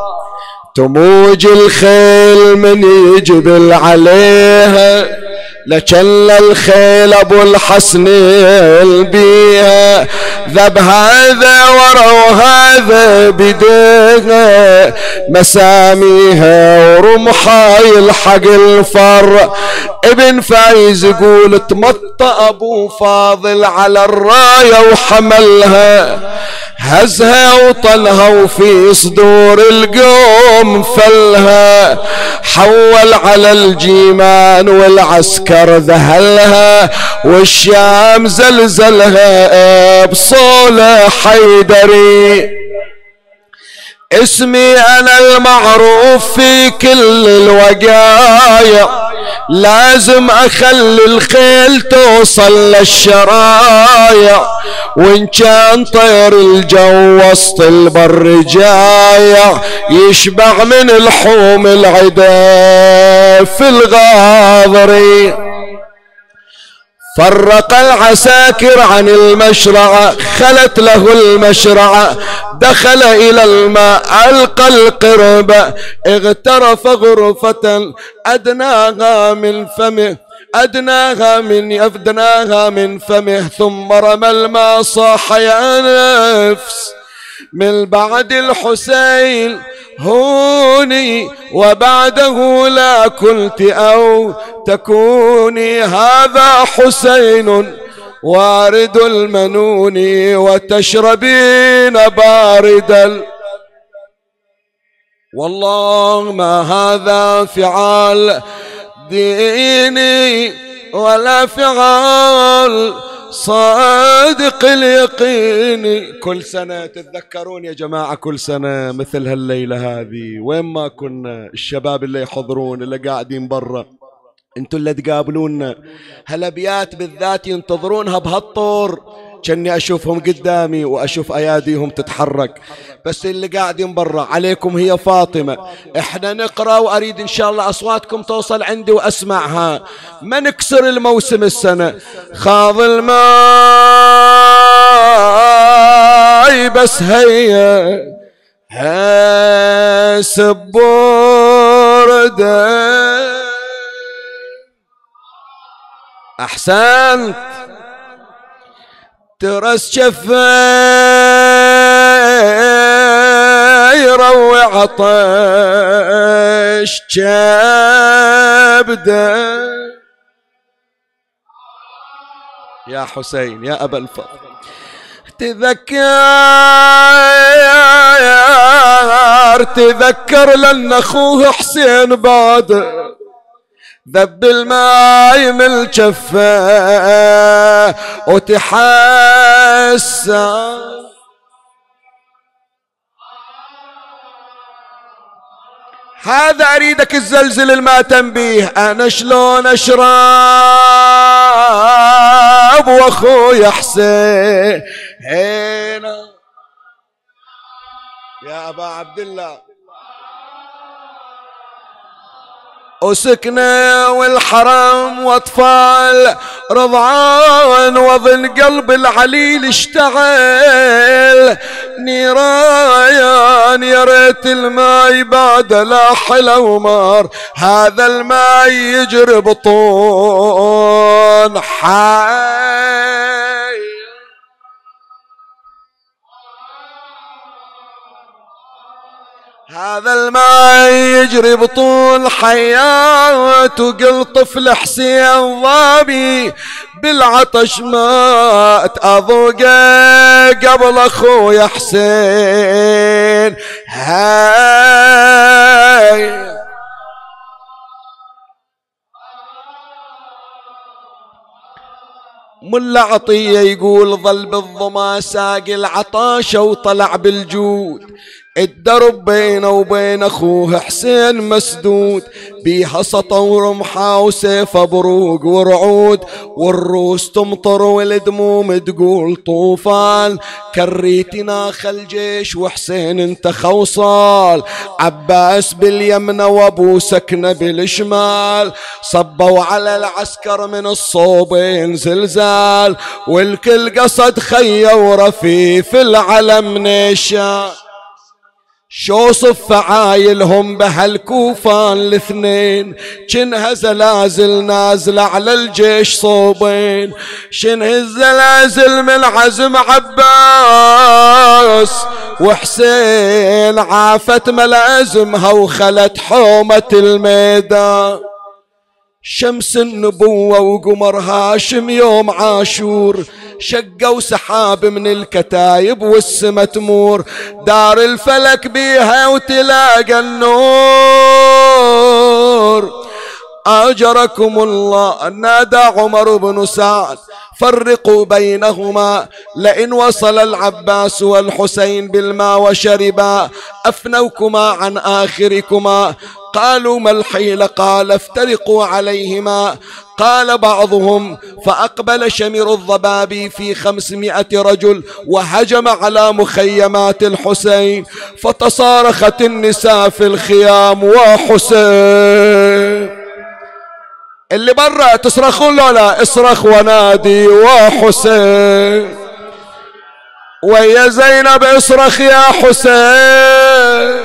تموج الخيل من يجبل عليها لجل الخيل أبو الحسن بيها ذب هذا ورا وهذا بديها. مساميها ورمحها يلحق الفر. ابن فايز يقول تمطى أبو فاضل على الراية وحملها. هزها وطلها وفي صدور القوم فلها حول على الجيمان والعسكر ذهلها والشام زلزلها بصولة حيدري. اسمي أنا المعروف في كل الوقايع. لازم أخلي الخيل توصل للشرايع وإن كان طير الجو وسط البر جايع يشبع من الحوم العدا في الغاضري فرق العساكر عن المشرعة خلت له المشرعة دخل إلى الماء ألقى القرب اغترف غرفة أدناها من فمه أدناها من أفدناها من فمه ثم رمى الماء صاح يا نفس. من بعد الحسين هوني وبعده لا كنت أو تكوني هذا حسين وارد المنون وتشربين باردا. والله ما هذا فعال ديني ولا فعال صادق اليقين. كل سنة تتذكرون يا جماعة كل سنة مثل هالليلة هذه. وين ما كنا الشباب اللي يحضرون اللي قاعدين برا. أنتوا اللي تقابلونا. هالأبيات بالذات ينتظرونها بهالطور. كني أشوفهم قدامي وأشوف أياديهم تتحرك. بس اللي قاعدين برا عليكم هي فاطمة. إحنا نقرأ وأريد إن شاء الله أصواتكم توصل عندي وأسمعها. ما نكسر الموسم السنة؟ خاض الماي بس هي هسبورده. أحسنت. ترس شفه يروي عطش كبده يا حسين يا أبا الفضل تذكر تذكر لأن أخوه حسين بعد. ذب الماي من الجفة وتحسن. هذا أريدك تزلزل الماء تنبيه. أنا شلون أشرب وأخوي حسين؟ يا أبا عبد الله. وسكنة والحرم وأطفال رضعان وظن قلب العليل اشتعل. نيران يا ريت الماي بعد لا حلو ومار. هذا الماي يجري بطون حي. هذا الماء يجري بطول حياته قل طفل حسين ضابي بالعطش مات. أذوقه قبل اخويا حسين. هاي. ملا عطية يقول ظل بالظما ساق العطاشة وطلع بالجود. الدرب بينه وبين أخوه حسين مسدود. بيها سطا ورمحة وسيف بروق ورعود. والروس تمطر والدموم تقول طوفان. كريتنا خل جيش وحسين انت خوصال. عباس باليمنى وابو سكنة بالشمال. صبوا على العسكر من الصوبين زلزال. والكل قصد خيه ورفيف العلم نشان شوصف فعايلهم بهالكوفان الاثنين. شنها زلازل نازلة على الجيش صوبين. شنها الزلازل من عزم عباس. وحسين عافت ملازمها وخلت حومة الميدان. شمس النبوة وقمر هاشم يوم عاشور. شقوا سحاب من الكتايب والسما تمور. دار الفلك بيها وتلاقى النور. أجركم الله. نادى عمر بن سعد فرقوا بينهما. لئن وصل العباس والحسين بالماء وشربا أفنوكما عن آخركما. قالوا ما الحيل؟ قال افترقوا عليهما. قال بعضهم فأقبل شمر الضبابي في خمسمائة رجل وهجم على مخيمات الحسين فتصارخت النساء في الخيام وحسين اللي برا تصرخون لا اصرخ ونادي وحسين. ويا زينب اصرخ يا حسين.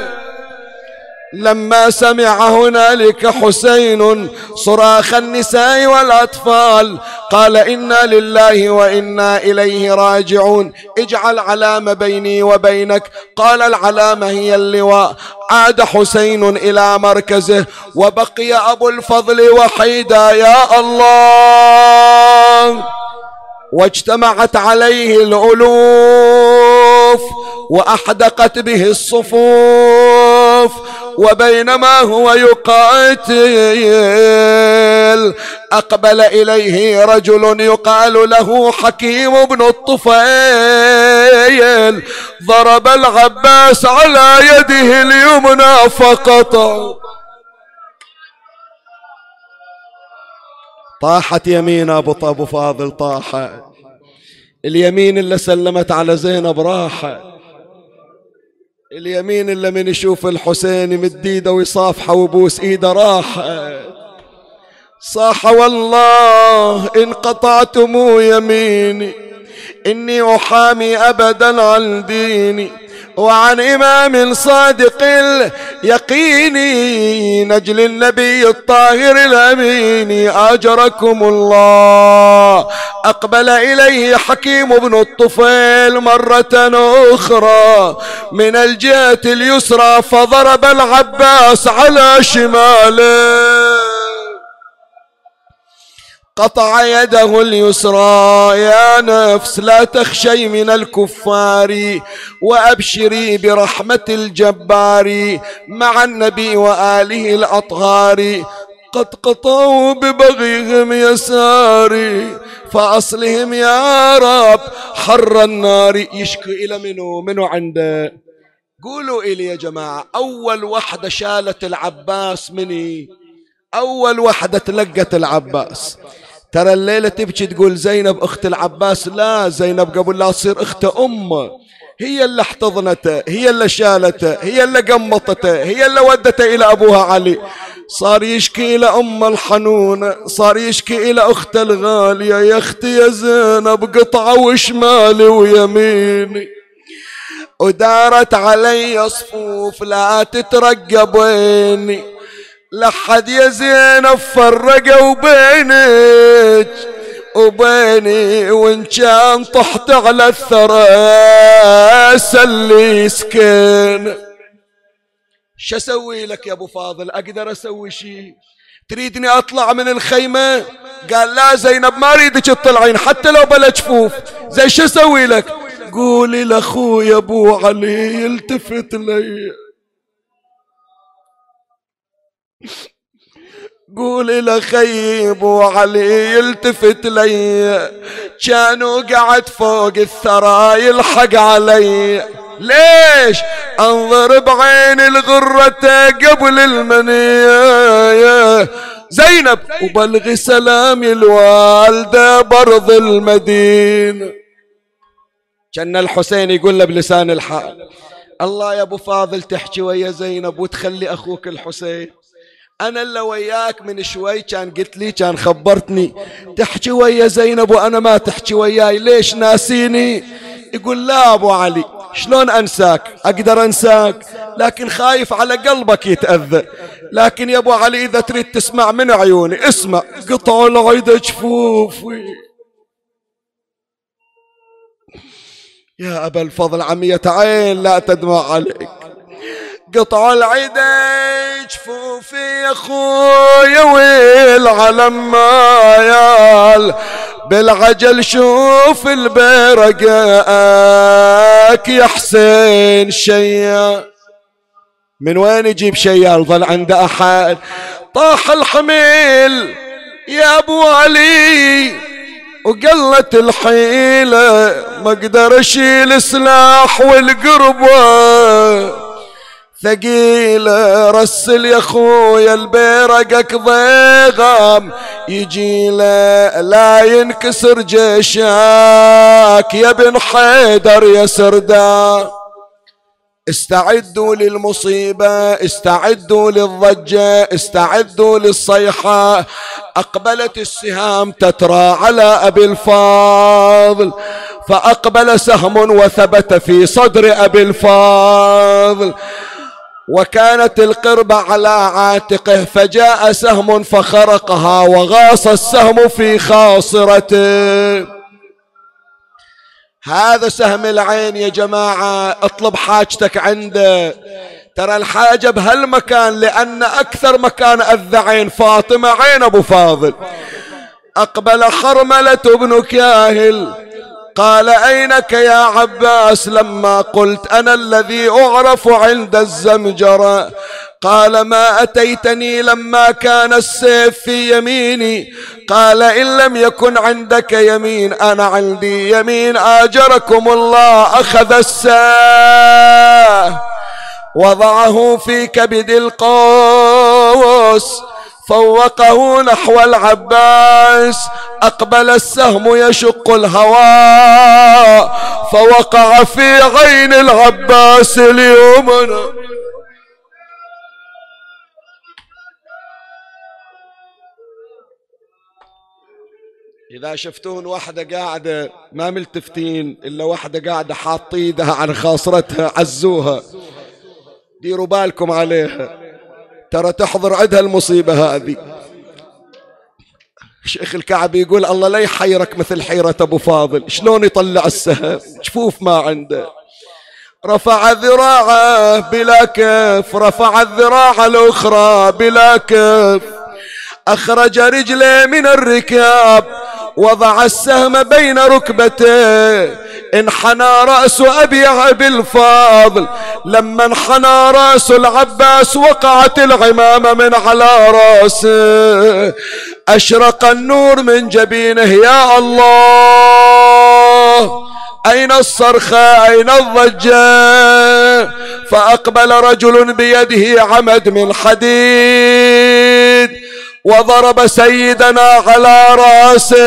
لما سمع هنالك حسين صراخ النساء والأطفال قال إنا لله وإنا إليه راجعون. اجعل علامة بيني وبينك. قال العلامة هي اللواء. عاد حسين إلى مركزه وبقي أبو الفضل وحيدا يا الله! واجتمعت عليه الألوف وأحدقت به الصفوف. وبينما هو يقاتل. أقبل إليه رجل يقال له حكيم بن الطفيل. ضرب العباس على يده اليمنى فقطع طاحت يمين أبو أبو فاضل طاحت اليمين اللي سلمت على زينب راحت اليمين اللي من يشوف الحسين يمد ايده ويصافحه ويبوس إيده راح صاح والله إن قطعتم يميني إني أحامي ابدا عن ديني. وعن إمام صادق اليقين نجل النبي الطاهر الأمين أجركم الله. أقبل إليه حكيم بن الطفيل مرة أخرى. من الجهة اليسرى فضرب العباس على شماله. قطع يده اليسرى يا نفس لا تخشي من الكفار وأبشري برحمة الجبار مع النبي وآله الأطهار. قد قطعوا ببغيهم يساري فأصلهم يا رب حر النار. يشكو إلى منو؟ منو عنده قولوا إلي يا جماعة أول وحدة شالت العباس مني. أول وحدة تلقت العباس. ترى الليلة تبكي تقول زينب أخت العباس لا زينب قبل لا تصير أخت أمه. هي اللي احتضنته هي اللي شالته هي اللي قمطته هي اللي ودته إلى أبوها علي. صار يشكي إلى أم الحنونة صار يشكي إلى أخته الغالية. يا أختي يا زينب قطعة وشمالي ويميني. ودارت علي صفوف لا تترقبيني لحد يا زينب فرقوا بينك وبيني وإن كان طحت على الثرى سلي سكين. شو أسوي لك يا أبو فاضل؟ أقدر أسوي شيء؟ تريدني أطلع من الخيمة؟ قال لا زينب ما أريدك تطلعين حتى لو بلا جفوف. زي شو أسوي لك؟ قولي لأخوي أبو علي يلتفت لي. قول لخيب وعلي يلتفت لي. كانوا قعد فوق الثرى يلحق علي. ليش؟ أنظر بعين الغرة قبل المنية. زينب وبلغي سلامي الوالدة برض المدينة. كأن الحسين يقول له بلسان الحال الله يا أبو فاضل تحكي ويا زينب وتخلي أخوك الحسين. أنا اللي وياك من شوي كان قلت لي كان خبرتني. تحكي ويا زينب وأنا ما تحكي وياي. ليش ناسيني؟ يقول لا أبو علي شلون أنساك؟ أقدر أنساك؟ لكن خايف على قلبك يتأذى. لكن يا أبو علي إذا تريد تسمع من عيوني اسمع. قطعوا العيد جفوفي. يا أبا الفضل عمية عين لا تدمع عليك. قطع العيد جفوفي يا خويا والعلم مايال بالعجل شوف البرقاك يا حسين شيا. من وين يجيب شيال ظل عنده أحد. طاح الحميل يا أبو علي وقلت الحيلة ما أقدر أشيل سلاح والقربة. ثقيلة رسل يا خويا البيرقك ضيغام يجي لا ينكسر جيشك يا بن حيدر يا سردان استعدوا للمصيبة استعدوا للضجة استعدوا للصيحة. أقبلت السهام تترى على أبي الفاضل فأقبل سهم وثبت في صدر أبي الفاضل. وكانت القربة على عاتقه فجاء سهم فخرقها وغاص السهم في خاصرته. هذا سهم العين يا جماعة اطلب حاجتك عنده. ترى الحاجة بهالمكان لأن أكثر مكان أذى عين فاطمة عين أبو فاضل. أقبل حرملة بن كاهل قال أينك يا عباس لما قلت أنا الذي أعرف عند الزمجرة قال ما أتيتني لما كان السيف في يميني. قال إن لم يكن عندك يمين أنا عندي يمين آجركم الله أخذ السيف وضعه في كبد القوس. فوقه نحو العباس أقبل السهم يشق الهواء فوقع في عين العباس اليمنى إذا شفتون واحدة قاعدة ما ملتفتين إلا واحدة قاعدة حاطة إيدها عن خاصرتها عزوها. ديروا بالكم عليها. ترى تحضر عندها المصيبة هذه. شيخ الكعبي يقول الله لا يحيرك مثل حيرة أبو فاضل. شلون يطلع السهم؟ جفوف ما عنده. رفع ذراعه بلا كف رفع الذراع الأخرى بلا كف. أخرج رجله من الركاب وضع السهم بين ركبتيه انحنى رأس أبي عبد الفاضل. لما انحنى رأس العباس وقعت العمامة من على رأسه. أشرق النور من جبينه يا الله! أين الصرخة أين الضجة؟ فأقبل رجل بيده عمد من حديد. وضرب سيدنا على رأسه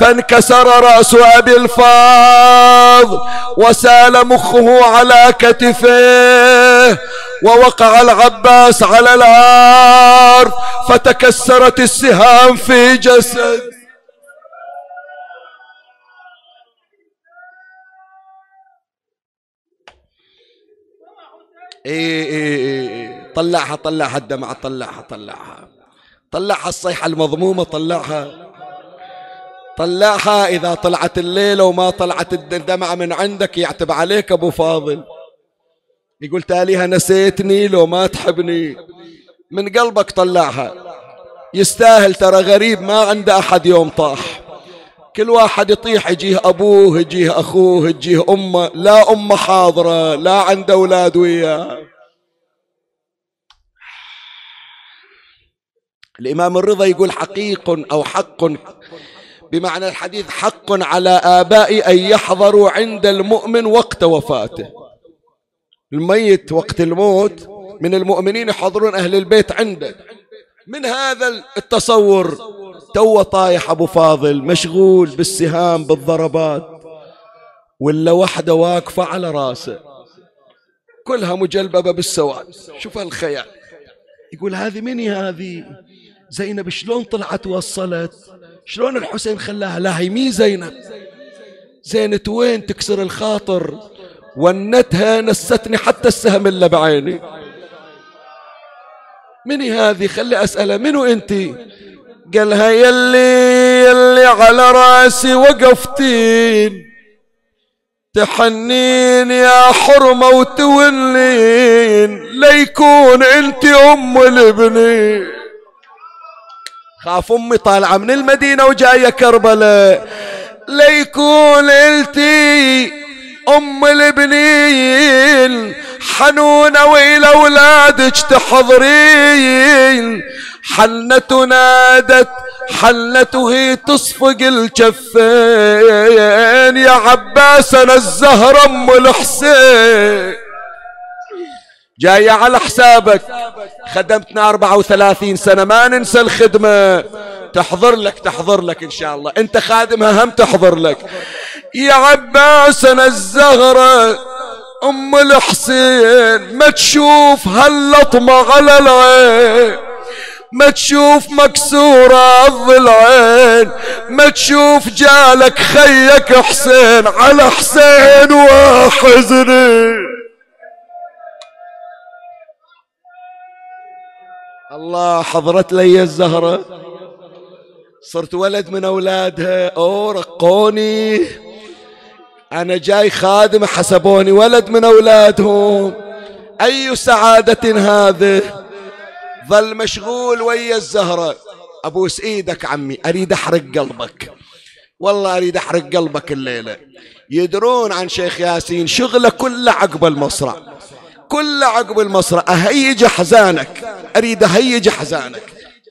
فانكسر رأس أبي الفاض وسال مخه على كتفه ووقع العباس على الأرض فتكسرت السهام في جسد إيه إيه إيه, إيه. طلعها طلعها الدمعة طلعها طلعها. طلعها الصيحة المضمومة طلعها. طلعها إذا طلعت الليلة وما طلعت الدمعة من عندك يعتب عليك أبو فاضل. يقول تاليها نسيتني لو ما تحبني. من قلبك طلعها. يستاهل ترى غريب ما عنده أحد يوم طاح. كل واحد يطيح يجيه أبوه يجيه أخوه يجيه أمه. لا أمه حاضرة لا عنده أولاد وياه. الإمام الرضا يقول حقيق أو حق. بمعنى الحديث حق على آباء أن يحضروا عند المؤمن وقت وفاته. الميت وقت الموت من المؤمنين يحضرون أهل البيت عنده. من هذا التصور؟ تو طايح أبو فاضل مشغول بالسهام بالضربات ولا وحدة واقفة على راسه. كلها مجلببة بالسواد. شوف الخيال. يقول هذه مني هذه؟ زينب شلون طلعت وصلت شلون الحسين خلاها؟ لا هي مي زينب. زينة وين؟ تكسر الخاطر. ونتها نستني حتى السهم اللي بعيني. مني هذه؟ خلي أسألها منو أنت؟ قالها يلي يلي على رأسي وقفتين. تحنين يا حرمة وتولين. ليكون أنت أم الابنين. خاف أمي طالعة من المدينة وجاية كربلاء. ليكون إلتي أم الابنين حنونه والى أولادك تحضرين. حنة نادت حلته تصفق الجفين. يا عباس أنا الزهر أم الحسين. جاية على حسابك. خدمتنا 34 سنة ما ننسى الخدمة. تحضر لك تحضر لك إن شاء الله. أنت خادمها هم تحضر لك. يا عباس أنا الزهرة. أم الحسين ما تشوف هاللطمة على العين. ما تشوف مكسورة الضلعين ما تشوف جالك خيك حسين على حسين وحزني الله حضرت لي الزهرة. صرت ولد من أولادها. أو رقوني. أنا جاي خادم حسبوني ولد من أولادهم. أي سعادة هذه؟ ظل مشغول ويا الزهرة. أبوس إيدك عمي أريد أحرق قلبك. والله أريد أحرق قلبك الليلة. يدرون عن شيخ ياسين شغلة كله عقب المصرع كله عقب المصرع أهيج أحزانك أريد أهيج أحزانك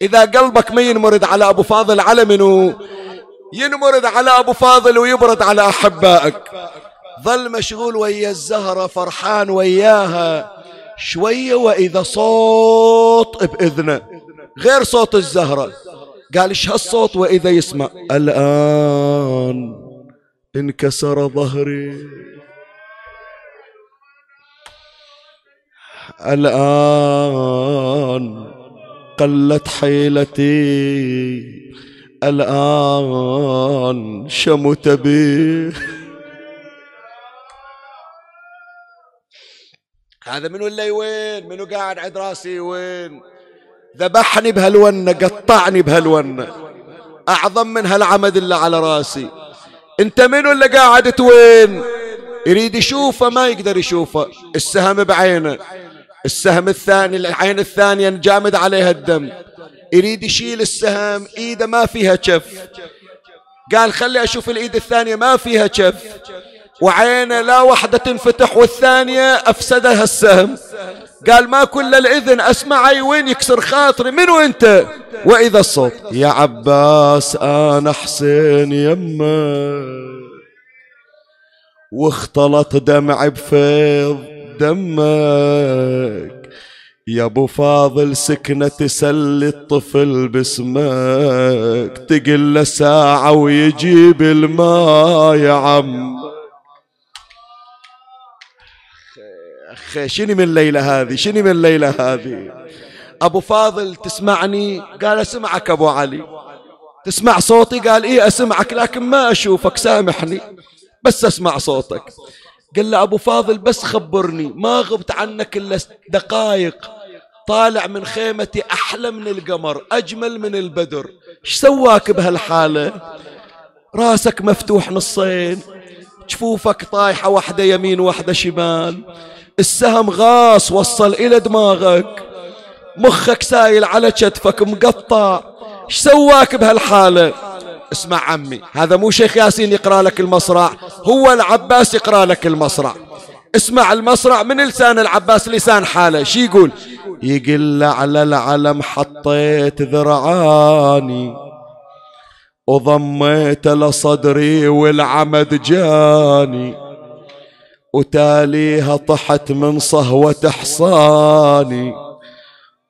إذا قلبك ما ينمرد على أبو فاضل على منو؟ ينمرد على أبو فاضل ويبرد على أحبائك. ظل مشغول ويا الزهرة فرحان وياها. شوية وإذا صوت بإذنه. غير صوت الزهرة. قال إيش هالصوت وإذا يسمع؟ الآن انكسر ظهري. الآن قلت حيلتي الآن شمت بي. هذا منو اللي وين؟ منو قاعد عند راسي وين؟ ذبحني بهالونة قطعني بهالونة. أعظم من هالعمد اللي على راسي. أنت منو اللي قاعد وين يريد يشوفه ما يقدر يشوفه. السهم بعينه. السهم الثاني العين الثانية جامد عليها الدم. يريد يشيل السهم إيده ما فيها كف. قال خلي أشوف الإيد الثانية ما فيها كف. وعينه لا واحدة تنفتح والثانية أفسدها السهم. قال ما كل الإذن اسمعي وين يكسر خاطري منو أنت؟ وإذا الصوت. يا عباس أنا حسين يمه. واختلط دمعي بفيض. دمك. يا أبو فاضل سكنة تسلي الطفل باسمك. تقل ساعة ويجيب الماء يا عم. أخي شنو من الليلة هذه؟ شنو من الليلة هذه؟ أبو فاضل تسمعني؟ قال أسمعك أبو علي. تسمع صوتي؟ قال إيه أسمعك لكن ما أشوفك سامحني. بس أسمع صوتك. قال له أبو فاضل بس خبرني. ما غبت عنك إلا دقائق طالع من خيمتي أحلى من القمر أجمل من البدر. إيش سواك بهالحالة؟ راسك مفتوح نصين جفوفك طايحة واحدة يمين واحدة شمال. السهم غاص وصل إلى دماغك. مخك سايل على كتفك مقطع. إيش سواك بهالحالة؟ اسمع عمي هذا مو شيخ ياسين يقرأ لك المصرع هو العباس يقرأ لك المصرع. اسمع المصرع من لسان العباس لسان حاله شي يقول؟ يقل على العلم حطيت ذرعاني وضميت لصدري والعمد جاني وتاليها طحت من صهوة حصاني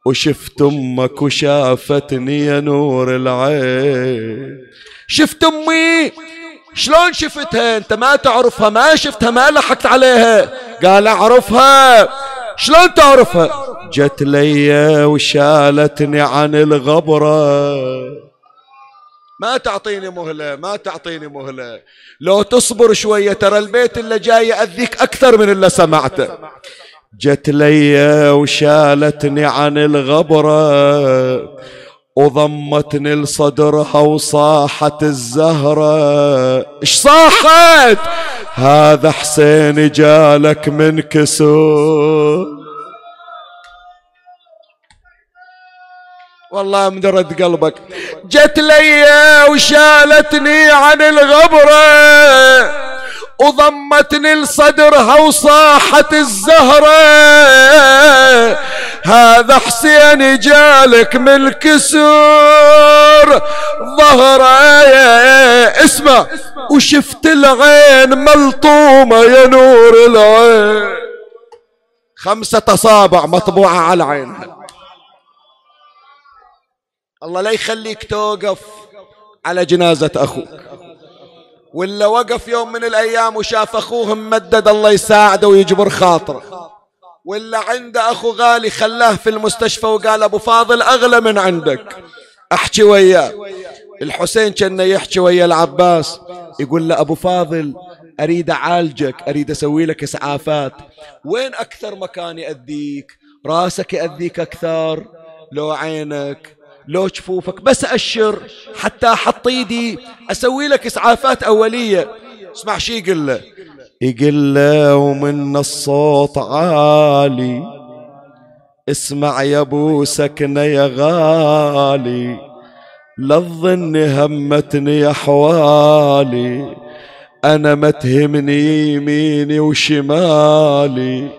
وشفت أمك وشافتني يا نور العين. شفت أمي؟ شلون شفتها؟ أنت ما تعرفها ما شفتها ما لحقت عليها. قال أعرفها. شلون تعرفها؟ جت لي وشالتني عن الغبرة. ما تعطيني مهلة ما تعطيني مهلة. لو تصبر شوية ترى البيت اللي جاي يأذيك أكثر من اللي سمعته. جت لي وشالتني عن الغبرة وضمتني لصدرها وصاحت الزهرة إيش صاحت؟ هذا حسين جالك من كسور. والله مدرد قلبك. جت لي وشالتني عن الغبرة وضمتني لصدرها وصاحت الزهرة. هذا حسين جالك من كسور ظهره اسمع. وشفت العين ملطومة يا نور العين. خمسة أصابع مطبوعة على عينها الله لا يخليك توقف على جنازة أخوك. ولا وقف يوم من الأيام وشاف أخوه ممدد الله يساعده ويجبر خاطره ولا عنده أخو غالي خلاه في المستشفى وقال أبو فاضل أغلى من عندك. أحكي وياه. الحسين كان يحكي ويا العباس. يقول له أبو فاضل أريد أعالجك أريد أسوي لك إسعافات. وين أكثر مكان يأذيك؟ راسك يأذيك أكثر؟ لو عينك؟ لو جفوفك بس أشر حتى أحط إيدي أسوي لك إسعافات أولية. اسمع شي يقول له يقول له ومن الصوت عالي. اسمع يا أبو سكنة يا غالي للظن همتني أحوالي أنا ما تهمني يميني وشمالي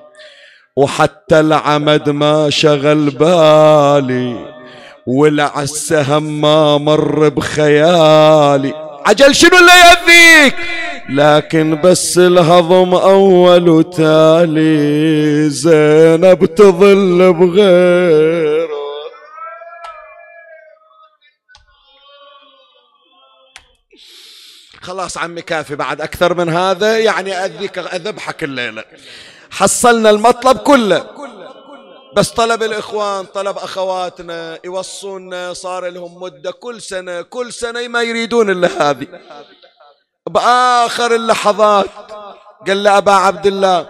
وحتى العمد ما شغل بالي. والعسهم ما مر بخيالي. عجل شنو اللي يأذيك؟ لكن بس الهضم أول وتالي. زينب تظل بغيره. خلاص عمي كافي بعد. أكثر من هذا يعني أذيك أذبحك الليلة. حصلنا المطلب كله. بس طلب الإخوان طلب أخواتنا يوصونا صار لهم مدة كل سنة كل سنة ما يريدون إلا هذه. بآخر اللحظات قال له أبا عبد الله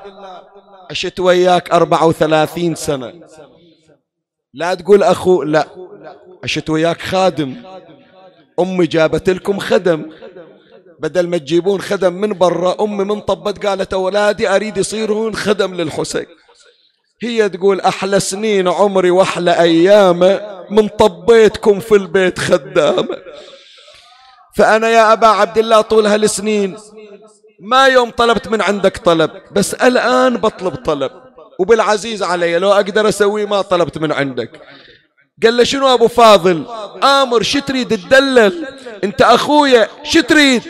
عشت وياك أربعة وثلاثين سنة. لا تقول أخو لا. عشت وياك خادم. أمي جابت لكم خدم. بدل ما تجيبون خدم من برا أمي من طبت قالت أولادي أريد يصيرون خدم للحسين. هي تقول أحلى سنين عمري وأحلى أيامه من طبيتكم في البيت خدامة فأنا يا أبا عبد الله طول هالسنين ما يوم طلبت من عندك طلب بس الآن بطلب طلب. وبالعزيز علي لو أقدر أسويه ما طلبت من عندك. قال له شنو أبو فاضل؟ آمر شو تريد؟ تدلل. أنت أخويا شو تريد؟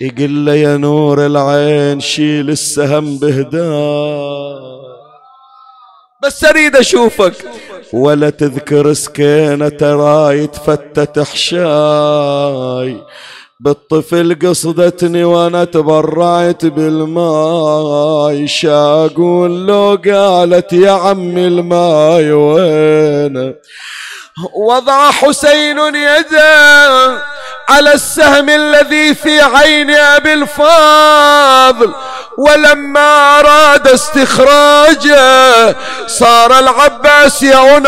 يقول له يا نور العين شيل السهم بهداه بس أريد أشوفك. ولا تذكر سكينة ترى يتفتت حشاي. بالطفل قصدتني وأنا تبرعت بالماي. شاقول لو قالت يا عمي الماي وين وضع حسين يده على السهم الذي في عين أبي الفاضل ولما أراد استخراجه صار العباس يعن.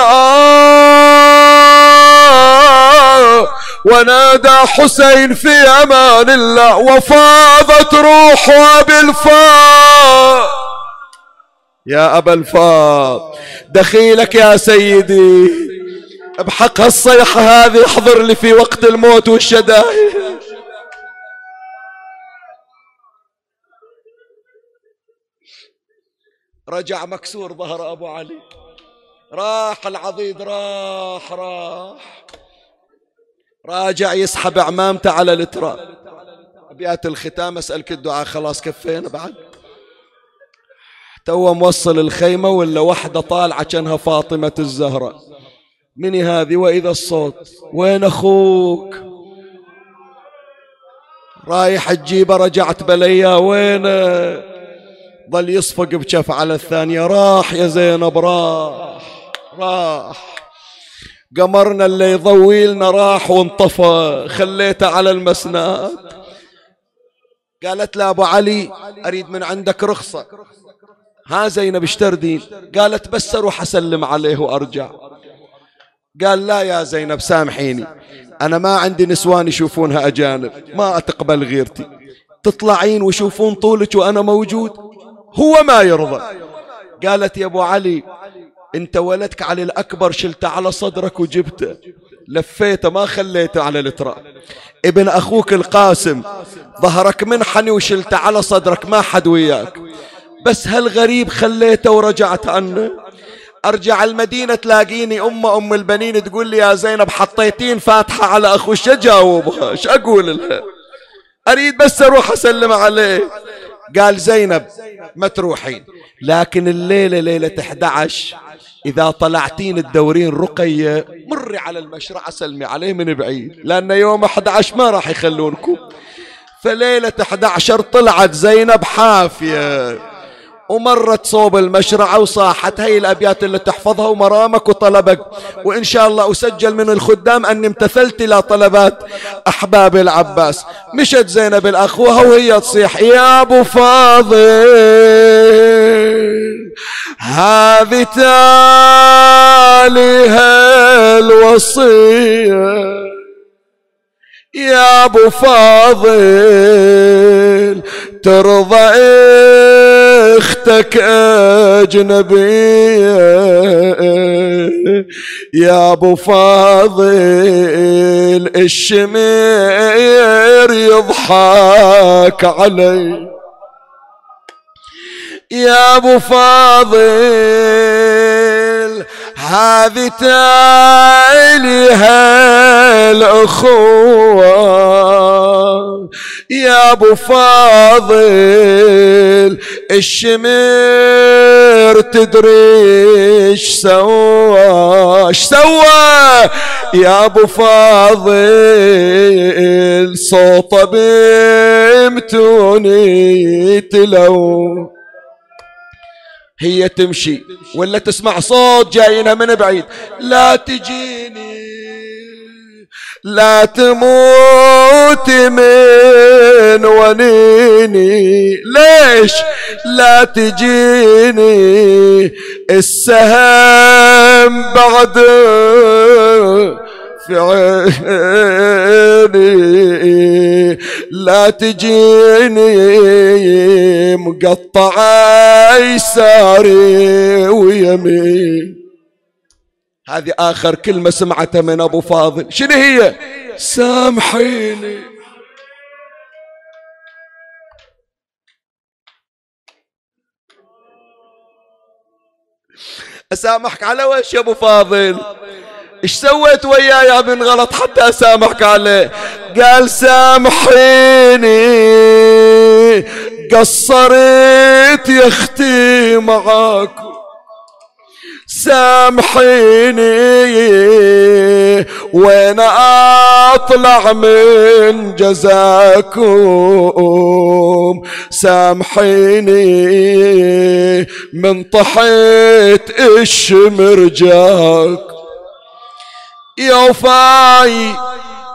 ونادى حسين في أمان الله وفاضت روح أبي الفاضل. يا أبا الفاضل دخيلك يا سيدي. بحق هالصيحة هذه احضر لي في وقت الموت والشدائد. رجع مكسور ظهر أبو علي. راح العضيد راح راح. راجع يسحب عمامته على التراب أبيات الختام أسألك الدعاء. خلاص كفينا بعد. تو موصل الخيمة ولا وحدة طالعة كانها فاطمة الزهراء. من هذه وإذا الصوت. وين أخوك؟ رايح تجيبه رجعت بليا وين؟ ظل يصفق بشف على الثانية. راح يا زينب راح راح. قمرنا اللي يضوي لنا راح وانطفى. خليته على المسنات قالت له أبو علي أريد من عندك رخصة. ها زينب اشتردين قالت بس أروح أسلم عليه وأرجع. قال لا يا زينب سامحيني. أنا ما عندي نسوان يشوفونها أجانب ما أتقبل غيرتي. تطلعين ويشوفون طولك وأنا موجود؟ هو ما يرضى. قالت يا أبو علي أنت ولدك علي الأكبر شلته على صدرك وجبته. لفيته ما خليته على التراب ابن أخوك القاسم ظهرك منحني وشلته على صدرك ما حد وياك. بس هالغريب خليته ورجعت عنه. أرجع المدينة تلاقيني أم أم البنين تقول لي يا زينب حطيتين فاتحة على أخو إيش أجاوبها؟ إيش أقول لها؟ أريد بس أروح أسلم عليه. قال زينب ما تروحين. لكن الليلة ليلة 11 إذا طلعتين تدورين رقية مري على المشرع سلمي عليه من بعيد لأن يوم 11 ما راح يخلونكم. فليلة 11 طلعت زينب حافية. ومرت صوب المشرعة وصاحت هي الأبيات اللي تحفظها ومرامك وطلبك. وإن شاء الله أسجل من الخدام أني امتثلت إلى طلبات أحباب العباس. مشت زينب الأخوة وهي تصيح يا أبو فاضل هذه تالي الوصية. يا أبو فاضل ترضى أختك أجنبية. يا أبو فاضل الشمير يضحك علي. يا أبو فاضل هذه تالي هالاخوة يا أبو فاضل الشمر تدري إيش سوى؟ إيش سوى؟ يا أبو فاضل صوته بمتوني تلو هي تمشي ولا تسمع صوت جاينا من بعيد. لا تجيني لا تموت من ونيني. ليش؟ لا تجيني السهم بعد عيني لا تجيني مقطع يساري ويمين. هذه آخر كلمة سمعتها من أبو فاضل. شنو هي؟ سامحيني. أسامحك على وش يا أبو فاضل؟ إيش سويت وياي من غلط؟ حتى أسامحك عليه. قال سامحيني. قصرت يا أختي معاكم سامحيني. وين أطلع من جزاكم؟ سامحيني. من طحيت الشمر جاك يا وفاي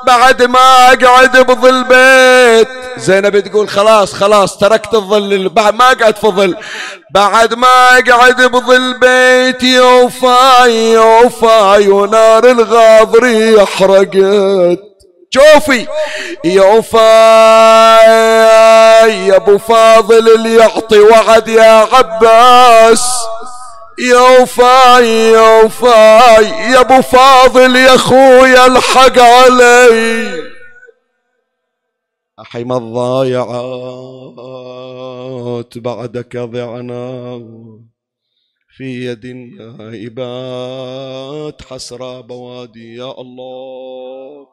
بعد ما أقعد بظل بيت. زينب تقول خلاص خلاص تركت الظل بعد ما أقعد في ظل بعد ما أقعد بظل بيت يا وفاي يا وفاي ونار الغاضري حرقت شوفي يا وفاي يا أبو فاضل اللي يعطي وعد يا عباس. يا وفاي يا وفاي يا أبو فاضل يا خويا الحق علي. أحم الضايعات بعدك ضعنا. في يد النائبات حسرى بوادي يا الله.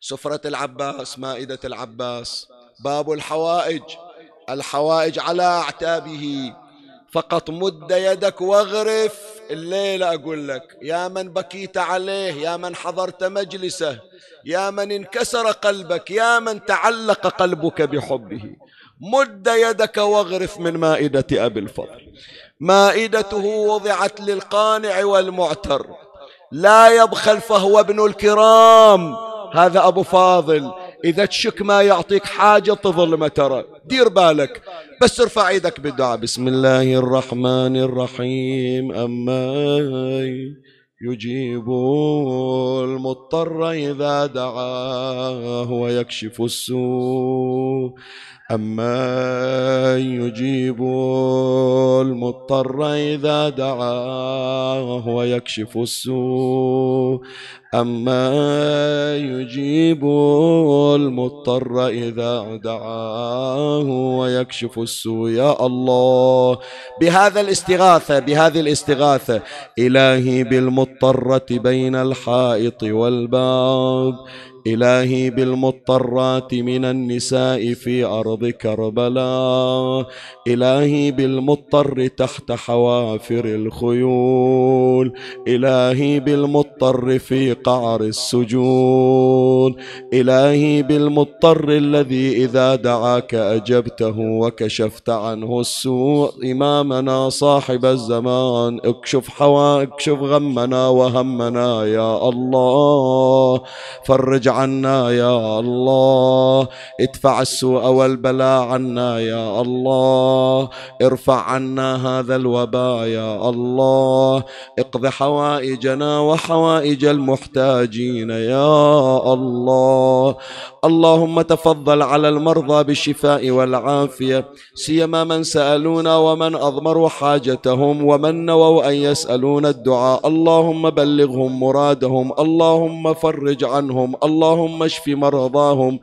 سفرة العباس مائدة العباس. باب الحوائج الحوائج على أعتابه. فقط مد يدك واغرف. الليلة أقول لك يا من بكيت عليه يا من حضرت مجلسه يا من انكسر قلبك يا من تعلق قلبك بحبه. مد يدك واغرف من مائدة أبي الفضل. مائدته وضعت للقانع والمعتر. لا يبخل فهو ابن الكرام. هذا أبو فاضل إذا تشك ما يعطيك حاجة تظل ما ترى. دير بالك بس ارفع إيدك بالدعاء. بسم الله الرحمن الرحيم. أما يجيب المضطر إذا دعاه ويكشف السوء. أما يجيب المضطر إذا دعاه ويكشف السوء. أما يجيب المضطر إذا دعاه ويكشف السوء يا الله. بهذا الاستغاثة بهذه الاستغاثة إلهي بالمضطرة بين الحائط والباب. إلهي بالمضطرات من النساء في أرض كربلاء. إلهي بالمضطر تحت حوافر الخيول. إلهي بالمضطر في قعر السجون. إلهي بالمضطر الذي إذا دعاك أجبته وكشفت عنه السوء. إمامنا صاحب الزمان اكشف حوا اكشف غمنا وهمنا يا الله. فرج عنا يا الله. ادفع السوء والبلاء عنا يا الله. ارفع عنا هذا الوباء يا الله. اقض حوائج حوائجنا وحوائج المحتاجين يا الله. اللهم تفضل على المرضى بالشفاء والعافية. سيما من سألونا ومن أضمروا حاجتهم ومن نووا أن يسألون الدعاء. اللهم بلغهم مرادهم. اللهم فرج عنهم. اللهم اشف مرضاهم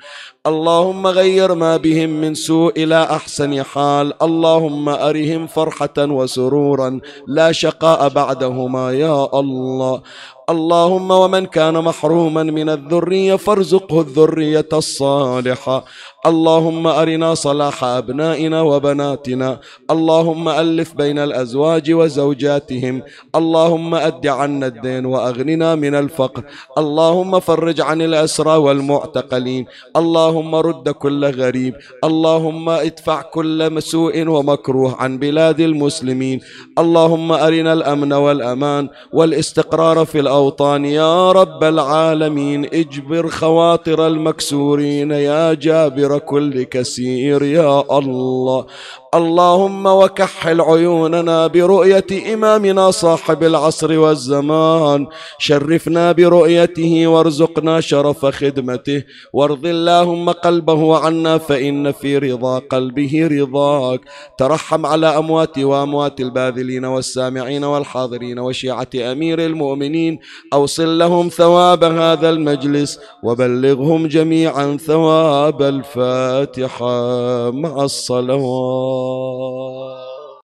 اللهم غير ما بهم من سوء إلى أحسن حال. اللهم أرهم فرحة وسرورا لا شقاء بعدهما يا الله. اللهم ومن كان محروما من الذرية فارزقه الذرية الصالحة. اللهم أرنا صلاح أبنائنا وبناتنا. اللهم ألف بين الأزواج وزوجاتهم. اللهم أد عنا الدين وأغننا من الفقر. اللهم فرج عن الأسرى والمعتقلين. اللهم رد كل غريب. اللهم ادفع كل مسوء ومكروه عن بلاد المسلمين. اللهم أرنا الأمن والأمان والاستقرار في الأوطان. يا رب العالمين اجبر خواطر المكسورين. يا جابر كل كثير يا الله. اللهم وكحل عيوننا برؤية إمامنا صاحب العصر والزمان. شرفنا برؤيته وارزقنا شرف خدمته. وارض اللهم قلبه عنا فإن في رضا قلبه رضاك. ترحم على أموات وأموات الباذلين والسامعين والحاضرين وشيعة أمير المؤمنين. أوصل لهم ثواب هذا المجلس وبلغهم جميعا ثواب الفاتحة مع الصلوات. Lord.